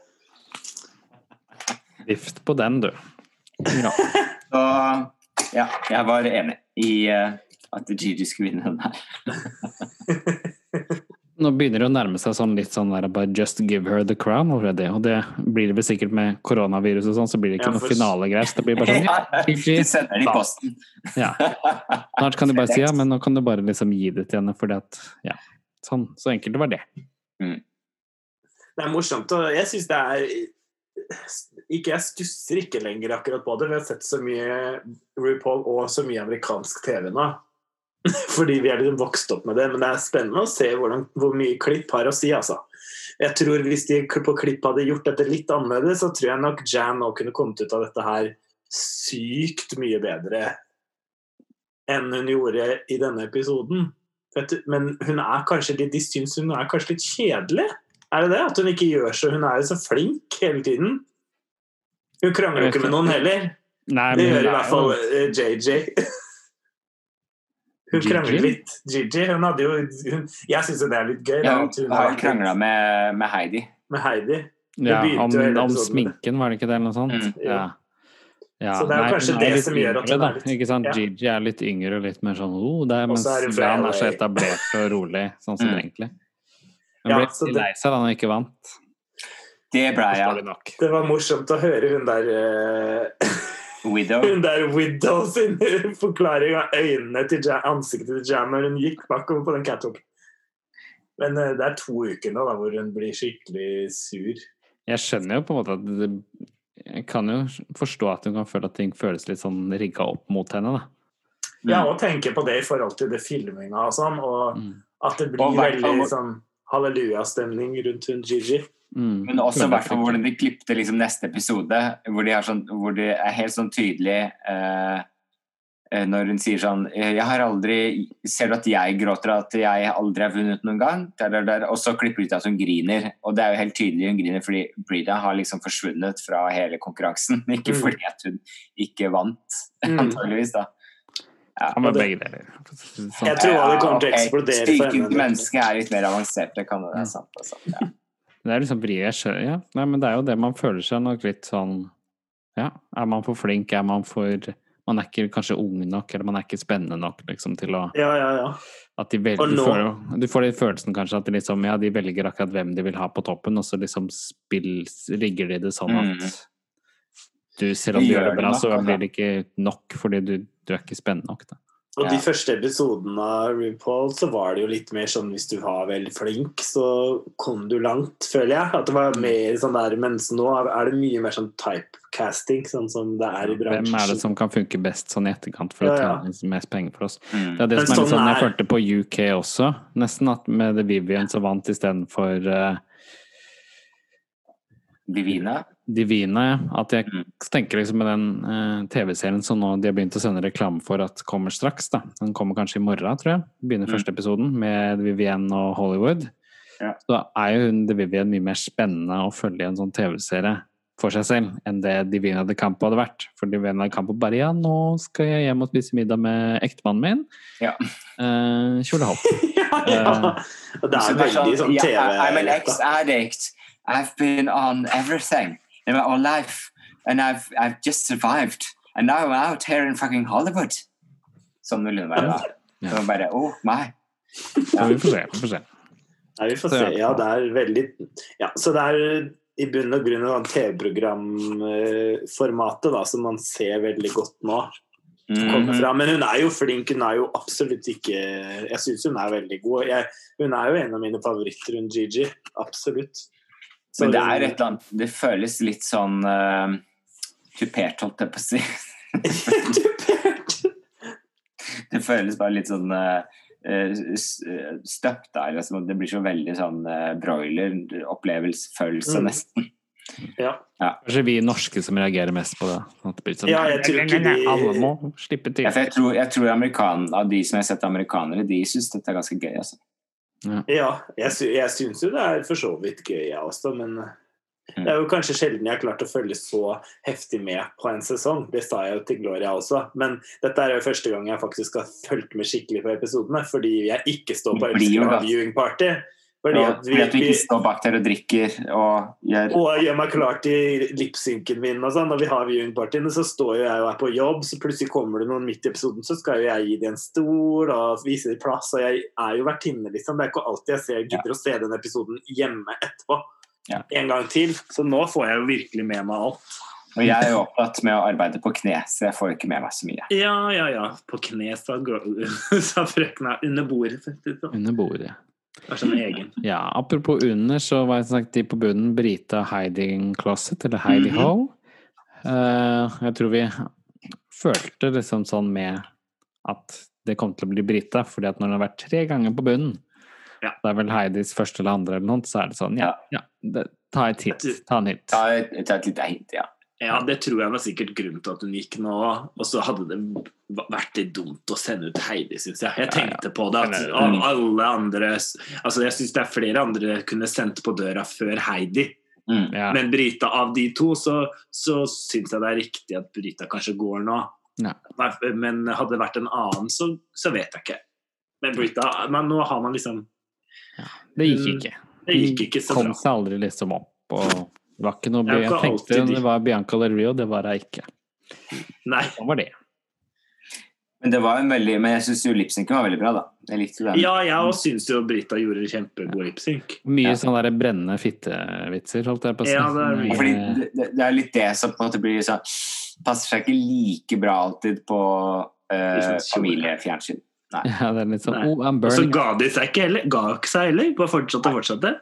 Vift på den, du. Ja. Så ja, jeg var enig i at Gigi skulle vinne den her. Nå begynner det å nærme seg sånn litt sånn der bare just give her the crown already. Og det blir det vel sikkert med koronavirus og sånn, så blir det ikke Ja, noe for- finalegreis. Det blir bare sånn ja, De sender det i posten. ja. Snart kan du bare si ja, men nå kan du bare liksom gi det til henne fordi at Ja. Sånn. Så enkelt var det. Det er morsomt, og jeg syns det er ikke, Jeg stusser ikke lenger akkurat på det. Vi har sett så mye RuPaul og så mye amerikansk TV nå. Fordi vi er liksom vokst opp med det. Men det er spennende å se hvordan, hvor mye klipp har å si, altså. Jeg tror Hvis de på klipp hadde gjort dette litt annerledes, så tror jeg nok Jan nå kunne kommet ut av dette her sykt mye bedre enn hun gjorde i denne episoden. Men hun er kanskje litt, de syns hun er kanskje litt kjedelig. Er det det? At hun ikke gjør så Hun er jo så flink hele tiden. Hun krangler jo ikke med noen heller. Nei, Det gjør i hvert er fall JJ. Hun krangler litt. Gigi. Hun hadde jo hun, Jeg syns jo det er litt gøy. Da, Ja, hun har har krangla med, med Heidi. med Heidi. ja, om, om sminken, var det ikke det, eller noe sånt? Mm, ja. Ja, Så det er jo kanskje er det som gjør at hun er litt- Ikke sant? ja. Gigi er litt yngre og litt mer sånn oh, det er, mens så er er så etablert og rolig, sånn som Mm. egentlig. Hun ble ja, litt lei seg da hun ikke vant. Det ble jeg. Ja. Det var morsomt å høre hun der eh, Widow. Hun der Widow sin forklaring av øynene til jam, ansiktet til Jam når hun gikk bakover på den catwalken. Men eh, det er to uker nå da, hvor hun blir skikkelig sur. Jeg skjønner jo på en måte at det, Jeg kan jo forstå at hun kan føle at ting føles litt sånn rigga opp mot henne, da. Ja, og tenke på det i forhold til det filminga og sånn, og Mm. at det blir Og veldig sånn hallelujastemning rundt hun Gigi. Mm. Men også hvert hvordan de klippte liksom neste episode, hvor, de har sånn, hvor de, er helt sånn tydelig eh, eh, Når hun sier sånn Jeg har aldri Ser du at jeg gråter at jeg aldri har vunnet noen gang? Der, der, der. Og så klipper de ut at hun griner. Og det er jo helt tydelig hun griner fordi Brida har liksom forsvunnet fra hele konkurransen. Ikke Mm. fordi at hun ikke vant, Mm. antageligvis, da. Ja. Han det- begge deler. Sånn. Jeg tror det kommer til å eksplodere for Psykiske henne. mennesker er litt mer avanserte, kan det kan være sant. Altså. Ja. Det er liksom vri, ja. Nei, men det er jo det man føler seg nok litt sånn Ja, er man for flink? Er man for Man er ikke kanskje ung nok, eller man er ikke spennende nok liksom til å Ja, ja, ja. At de velger, Og du, får, du får den følelsen kanskje at de liksom Ja, de velger akkurat hvem de vil ha på toppen, og så liksom spill, rigger de det sånn at Mm. du, selv om du gjør det bra, så blir det ikke nok fordi du, du er ikke spennende nok, da. Og de første episodene av RuPaul så var det jo litt mer sånn hvis du var veldig flink, så kom du langt, føler jeg. At det var mer sånn der, Mens nå er det mye mer sånn typecasting, sånn som det er i bransjen. Hvem er det som kan funke best sånn i etterkant for Ja, å ja. tjene mest penger for oss? Mm. Det er det Men som er litt sånn sånn jeg følte på UK også, nesten, at med The Vivian som vant istedenfor uh, Divina. Divina. At jeg Mm. tenker liksom med den eh, TV-serien som nå de har begynt å sende reklame for at kommer straks, da. Den kommer kanskje i morgen, tror jeg. Begynner Mm. første episoden med Vivienne og Hollywood. Ja. Så er jo hun The Vivienne mye mer spennende å følge i en sånn TV-serie for seg selv enn det Divina de Campo hadde vært. For Divina de Campo bare ja, nå skal jeg hjem og spise middag med ektemannen min. Ja. Eh, Kjolehopp. ja, ja. Uh, det er veldig sånn yeah, TV. I'm an ex-addict. I've been on everything in my whole life, and I've I've just survived. And now I'm out here in fucking Hollywood. Sånn ville det være da. Ja. Så bare, oh my. Så vi får se. Vi får se. Ja, vi får se. ja. Ja, det er veldig Ja, så det er i bunn og grunn av TV-programformatet da, som man ser veldig godt nå. kommer Mhm. fra. Men hun er jo flink. Hun er jo absolutt ikke Jeg syns hun er veldig god. Jeg, hun er jo en av mine favoritter, hun Gigi. Absolutt. Så Men det er et eller annet Det føles litt sånn uh, tupert, holdt jeg på å si. tupert! det føles bare litt sånn uh, støpt der. Altså, det blir så veldig sånn uh, broiler-opplevelsesfølelse, Mm. nesten. ja. Kanskje vi norske som reagerer mest på det. Det blir sånn, Ja, jeg tror ikke de- Alle må slippe til. Ja, for jeg tror, jeg tror amerikan, av de som jeg har sett amerikanere, de syns dette er ganske gøy. Altså. Ja jeg, sy jeg syns jo det er for så vidt gøy, jeg også, men Mm. det er jo kanskje sjelden jeg har klart å følge så heftig med på en sesong. Det sa jeg jo til Gloria også. Men dette er jo første gang jeg faktisk har fulgt med skikkelig på episodene, fordi jeg ikke står på Elsker da. viewing party. Fordi at fordi at du vi, ikke står bak der og drikker og gjør og gjør meg klar til lipsynken min og sånn. Når vi har viewing-partyene, så står jo jeg og er på jobb, så plutselig kommer det noen midt i episoden, så skal jo jeg gi dem en stol og vise dem plass, og jeg er jo vertinne, liksom. Det er ikke alltid jeg ser, gidder å se den episoden hjemme etterpå. Ja. En gang til. Så nå får jeg jo virkelig med meg alt. Og jeg er jo opptatt med å arbeide på kne, så jeg får jo ikke med meg så mye. Ja, ja, ja. På kne, sa, sa frøkna. Under bordet. faktisk. Under bordet. Det er sånn egen. Ja, apropos under, så var jeg sagt de på bunnen Brita Hiding Closet, eller Heidi Mhm. Hole. Uh, jeg tror vi følte liksom sånn med at det kom til å bli Brita, fordi at når hun har vært tre ganger på bunnen, Ja. det er vel Heidis første eller andre eller noe, så er det sånn, ja, ja, det, ta et hit, ta en hit. Ta et, ta et lite hint, ja. Ja, det tror jeg var sikkert grunnen til at hun gikk nå. Og så hadde det vært litt dumt å sende ut Heidi, syns jeg. Jeg Ja, ja. tenkte på det at av mm. alle andre Altså, jeg syns det er flere andre kunne sendt på døra før Heidi. Mm. Ja, Men Brita, av de to, så, så syns jeg det er riktig at Brita kanskje går nå. Ja. Men hadde det vært en annen, så, så vet jeg ikke. Men Brita men Nå har man liksom det gikk ikke. Det gikk ikke så bra. Kom seg aldri liksom opp, og det var ikke noe, Det jeg tenkte det var Bianca Del Rio, det var hun ikke. Nei. Sånn var det. Men det var en veldig Men jeg syns jo lipsynken var veldig bra, da. Jeg likte den. Ja, jeg òg syns jo Brita gjorde kjempegod lipsynk. Mye Ja. sånne der brennende fittevitser, holdt jeg på å si. Ja, det er mye. Fordi det, det- er litt det som på en måte blir sånn Passer seg ikke like bra alltid på eh, familiefjernsyn. Nei. Ja, det er litt sånn Oh, I'm Og så ga de seg ikke heller. Ga ikke seg heller. Bare fortsatte og fortsatte.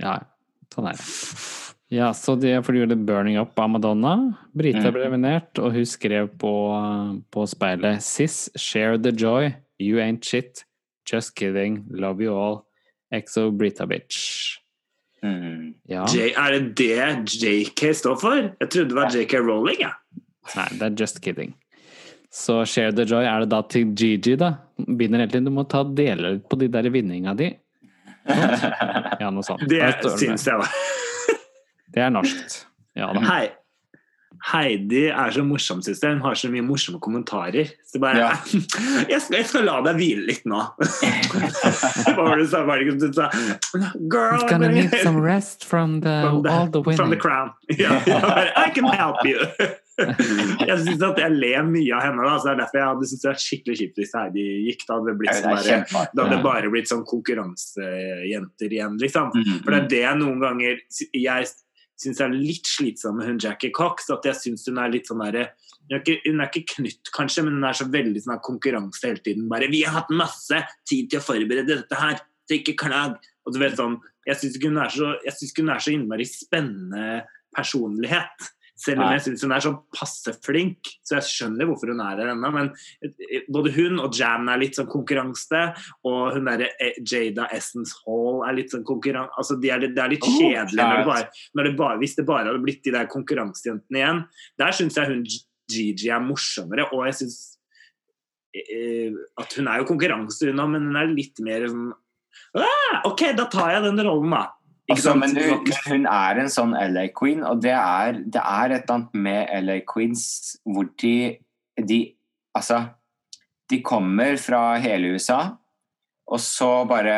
Ja. Sånn er det. Ja, så de får gjøre gjorde burning up av Madonna. Brita ble eminert, og hun skrev på, på speilet Sis, share the joy. You ain't shit. Just kidding. Love you all. Exo Brita bitch. Mm. Ja. J, er det det JK står for? Jeg trodde det var JK Rowling, jeg. Nei, det er just kidding. Så share the joy, er det da til Gigi, da? Begynner hele tiden, du må ta deler på de der vinninga di. Ja, noe sånt. Det det. syns jeg da. Det er norskt. Ja da. Hei. Heidi er så morsom, syns jeg. Hun har så mye morsomme kommentarer. Så bare Ja. jeg, skal, jeg skal la deg hvile litt nå. Hva var det du sa? Var det ikke du sa Girl It's gonna need some rest from the, from the, all the from the crown. Yeah, yeah, I can help you. jeg syns at jeg ler mye av henne. Da, så det er derfor jeg hadde syntes det var skikkelig kjipt hvis Heidi gikk. Da hadde det blitt sånn er der, da hadde bare blitt sånn konkurransejenter igjen, liksom. Mm. For det er det jeg noen ganger jeg syns er litt slitsom med hun Jackie Cox. At jeg syns hun er litt sånn derre hun, er ikke- hun er ikke knytt, kanskje, men hun er så veldig sånn konkurranse hele tiden. Bare 'Vi har hatt masse tid til å forberede dette her, så ikke klag'. Og du vet sånn Jeg syns ikke hun er så Jeg synes ikke hun er så innmari spennende personlighet. Selv om Nei. jeg syns hun er sånn passe flink, så jeg skjønner hvorfor hun er her ennå. Men eh, både hun og Jan er litt sånn konkurranse, og hun derre eh, Jada Essence Hall er litt sånn konkurranse altså de er, Det er litt Oh, kjedelig når det bare, når det bare, hvis det bare hadde blitt de der konkurransejentene igjen. Der syns jeg hun Gigi er morsommere, og jeg syns eh, at hun er jo konkurranse, unna, men hun er litt mer sånn ah, OK, da tar jeg den rollen, da. Altså, men hun, hun er en sånn LA Queen, og det er, det er et eller annet med LA Queens hvor de, de Altså, de kommer fra hele USA, og så bare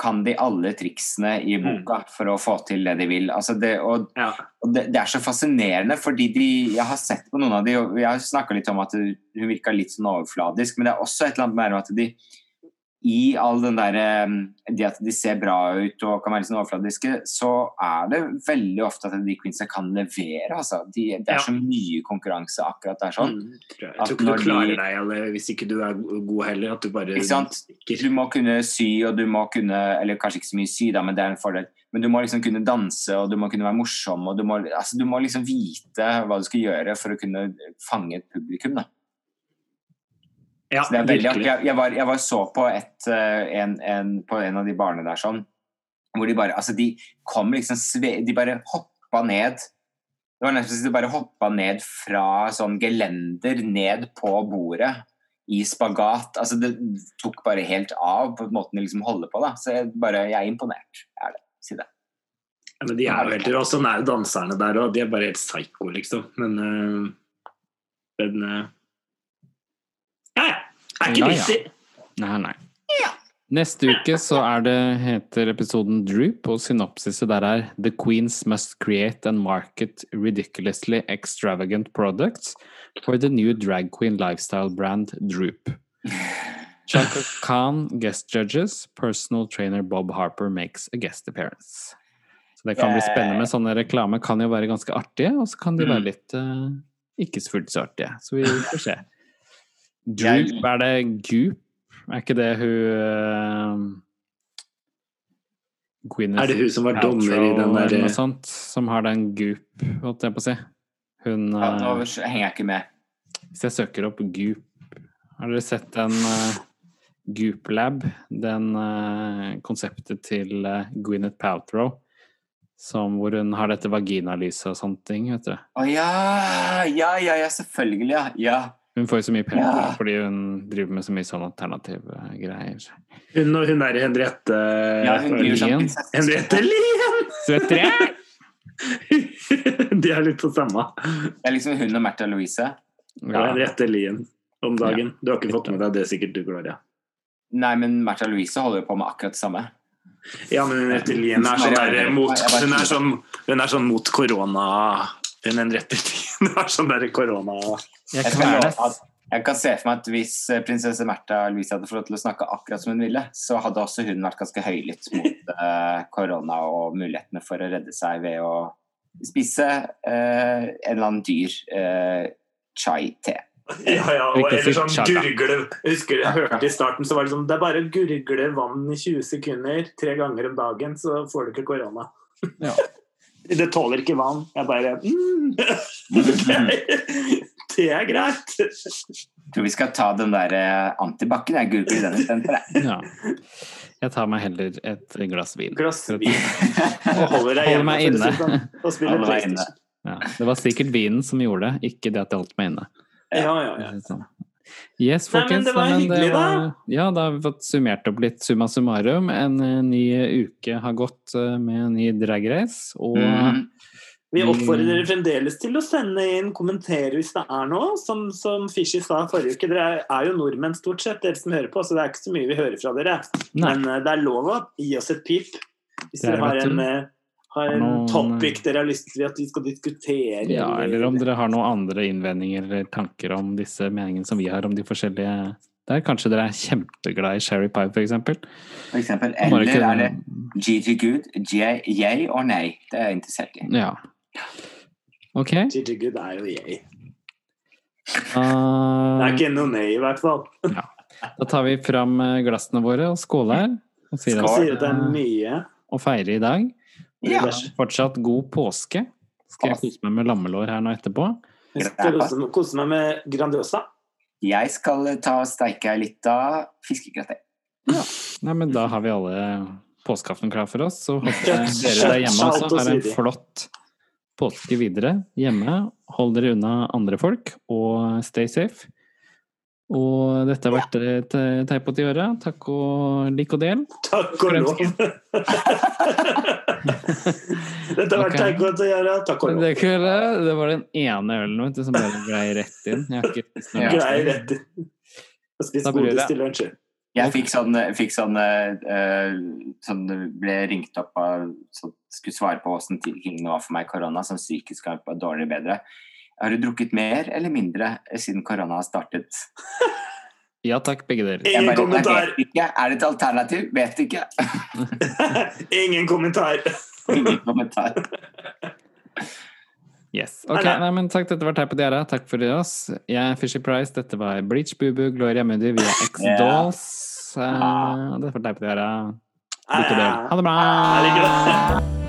kan de alle triksene i boka for å få til det de vil. Altså det, og ja. og det, det er så fascinerende, fordi de, jeg har sett på noen av de, og jeg har snakka litt om at hun virka litt sånn overfladisk, men det er også et eller annet med at de i all den der eh, Det at de ser bra ut og kan være sånn overfladiske, så er det veldig ofte at de queensa kan levere, altså. De, det er Ja. så mye konkurranse akkurat der sånn. Mm, tror jeg. At jeg tror ikke du de- klarer deg eller, hvis ikke du er god heller. At du bare Ikke sant? Du må kunne sy, og du må kunne Eller kanskje ikke så mye sy, da, men det er en fordel. Men du må liksom kunne danse, og du må kunne være morsom, og du må, altså, du må liksom vite hva du skal gjøre for å kunne fange et publikum, da. Ja, Så det er veldig, virkelig. jeg, jeg, var, jeg var så på, et, eh, en, en, på en av de barene der sånn, hvor de bare altså de kom liksom sve, De bare hoppa ned. Det var nesten som de bare hoppa ned fra sånn gelender ned på bordet i spagat. Altså det tok bare helt av på måten de liksom holder på. da. Så jeg, bare, jeg er imponert. Jeg er det. Si det. Ja, men de er jo helt rå. Sånn er jo danserne der òg. De er bare helt psycho, liksom. Men øh, Men øh, Ja, ja. Er ikke Ja, ja. Nei, Nei, Ja. Neste uke så er det, heter episoden Droop, og synopsiset der er The Queens must create and market ridiculously extravagant products for the new drag queen lifestyle brand Droop. Chaka Khan guest judges, personal trainer Bob Harper makes a guest appearance. Så det kan bli spennende med sånne reklame. Kan jo være ganske artige, og så kan de være litt uh, ikke fullt så artige. Så vi får se. Droop, er det Goop? Er ikke det hun uh, Er det hun som var dommer i den der- noe sånt, som har den Goop, holdt jeg på å si. Hun Ja, nå eh, henger jeg ikke med. Hvis jeg søker opp Goop Har dere sett den uh, Goop Lab? Den eh, konseptet til uh, Gwyneth Paltrow? Som, hvor hun har dette vaginalyset og sånne ting, vet du. Å ja! Ja, ja, ja, selvfølgelig, ja. ja. Hun får jo så mye penger Ja. fordi hun driver med så mye sånn alternative greier. Hun og hun der Henriette ja hun Lien. Henriette Lien! Svetter jeg? De er litt på samme. Det er liksom hun og Märtha Louise. Ja, Ja. Henriette Lien om dagen. Du har ikke fått med deg det sikkert, du, Gloria. Nei, men Märtha Louise holder jo på med akkurat det samme. Ja, men Henriette Lien er sånn der mot Hun er sånn, hun er sånn mot korona Hun Henriette Lien er sånn der korona Jeg Jeg, at, jeg kan se for meg at hvis eh, prinsesse Märtha Louise hadde fått lov til å snakke akkurat som hun ville, så hadde også hun vært ganske høylytt mot uh, korona og mulighetene for å redde seg ved å spise uh, en eller annen dyr uh, chai-te. Ja, ja, og eller sånn gurgle Jeg husker jeg hørte i starten så var det sånn Det er bare å gurgle vann i 20 sekunder tre ganger om dagen, så får du ikke korona. Ja. Det tåler ikke vann. Jeg bare mm, Ok, det er greit. Jeg tror vi skal ta den der eh, antibac-en. Jeg googler den istedenfor. ja. Jeg tar meg heller et glass vin. Glass vin. Og holder deg hjemme. meg inne. det sånn, Og spiller meg inne. PlayStation. Ja. Det var sikkert vinen som gjorde det, ikke det at jeg holdt meg inne. Ja, ja, ja. Yes, folkens. Nei, men det var men hyggelig, da. var- Ja, da har vi fått summert opp litt summa summarum. En eh, ny uke har gått eh, med en ny drag race, og Mm. Vi Mm. oppfordrer dere fremdeles til å sende inn kommentere hvis det er noe. Som, som Fishy sa forrige uke, dere er jo nordmenn stort sett, dere som hører på, så det er ikke så mye vi hører fra dere. Nei. Men uh, det er lov å gi oss et pip hvis er dere har en, uh, har en noen, topic dere har lyst til at vi skal diskutere. ja, eller om dere har noen andre innvendinger eller tanker om disse meningene som vi har om de forskjellige der. Kanskje dere er kjempeglad i Sherry Pie, for eksempel. For eksempel. Eller ikke- er det GG good, J- yay og nei? Det er jeg interessert i. Ja. Ok. Gigi er jo jeg. Det er ikke noe nei, i hvert fall. da tar vi fram eh, glassene våre og skåler. Og sier Jeg at sier at det er eh, mye. å feire i dag. Ja. Fortsatt god påske. Skal jeg kose meg med lammelår her nå etterpå? Jeg skal kose- meg med Grandiosa. Jeg skal ta og steike ei lita fiskegrateng. Nei, men da har vi alle påskeaften klar for oss. Så håper jeg dere der hjemme også har en flott påske videre hjemme. Hold dere unna andre folk, og stay safe. Og dette har vært et teip til i øret. Takk og lik og del. Takk og lov. Dette har vært Ok. til å gjøre. Takk og lov. Det, det var den ene ølen vet du, som bare glei rett inn. Jeg har ikke spist noe Ja. Grei rett inn. Og spist godis til lunsj. Jeg fikk sånn, fikk sånn, uh, sånn Ble ringt opp av så Skulle svare på åssen tingene var for meg i korona, som psykisk var det dårlig bedre. Har du drukket mer eller mindre siden korona har startet? Ja takk, begge dere. Ingen bare, kommentar. Ikke. Er det et alternativ? Vet ikke. Ingen kommentar. Ingen kommentar. Yes. Ok, Nei, men takk, dette var Teip og Diarra. Takk for oss. Jeg er Fishy Price. Dette var Bleach Bubu, Gloria Moody via X-Dolls. Eh, dette var Teip og Diarra. Ha det bra! Ha det godt.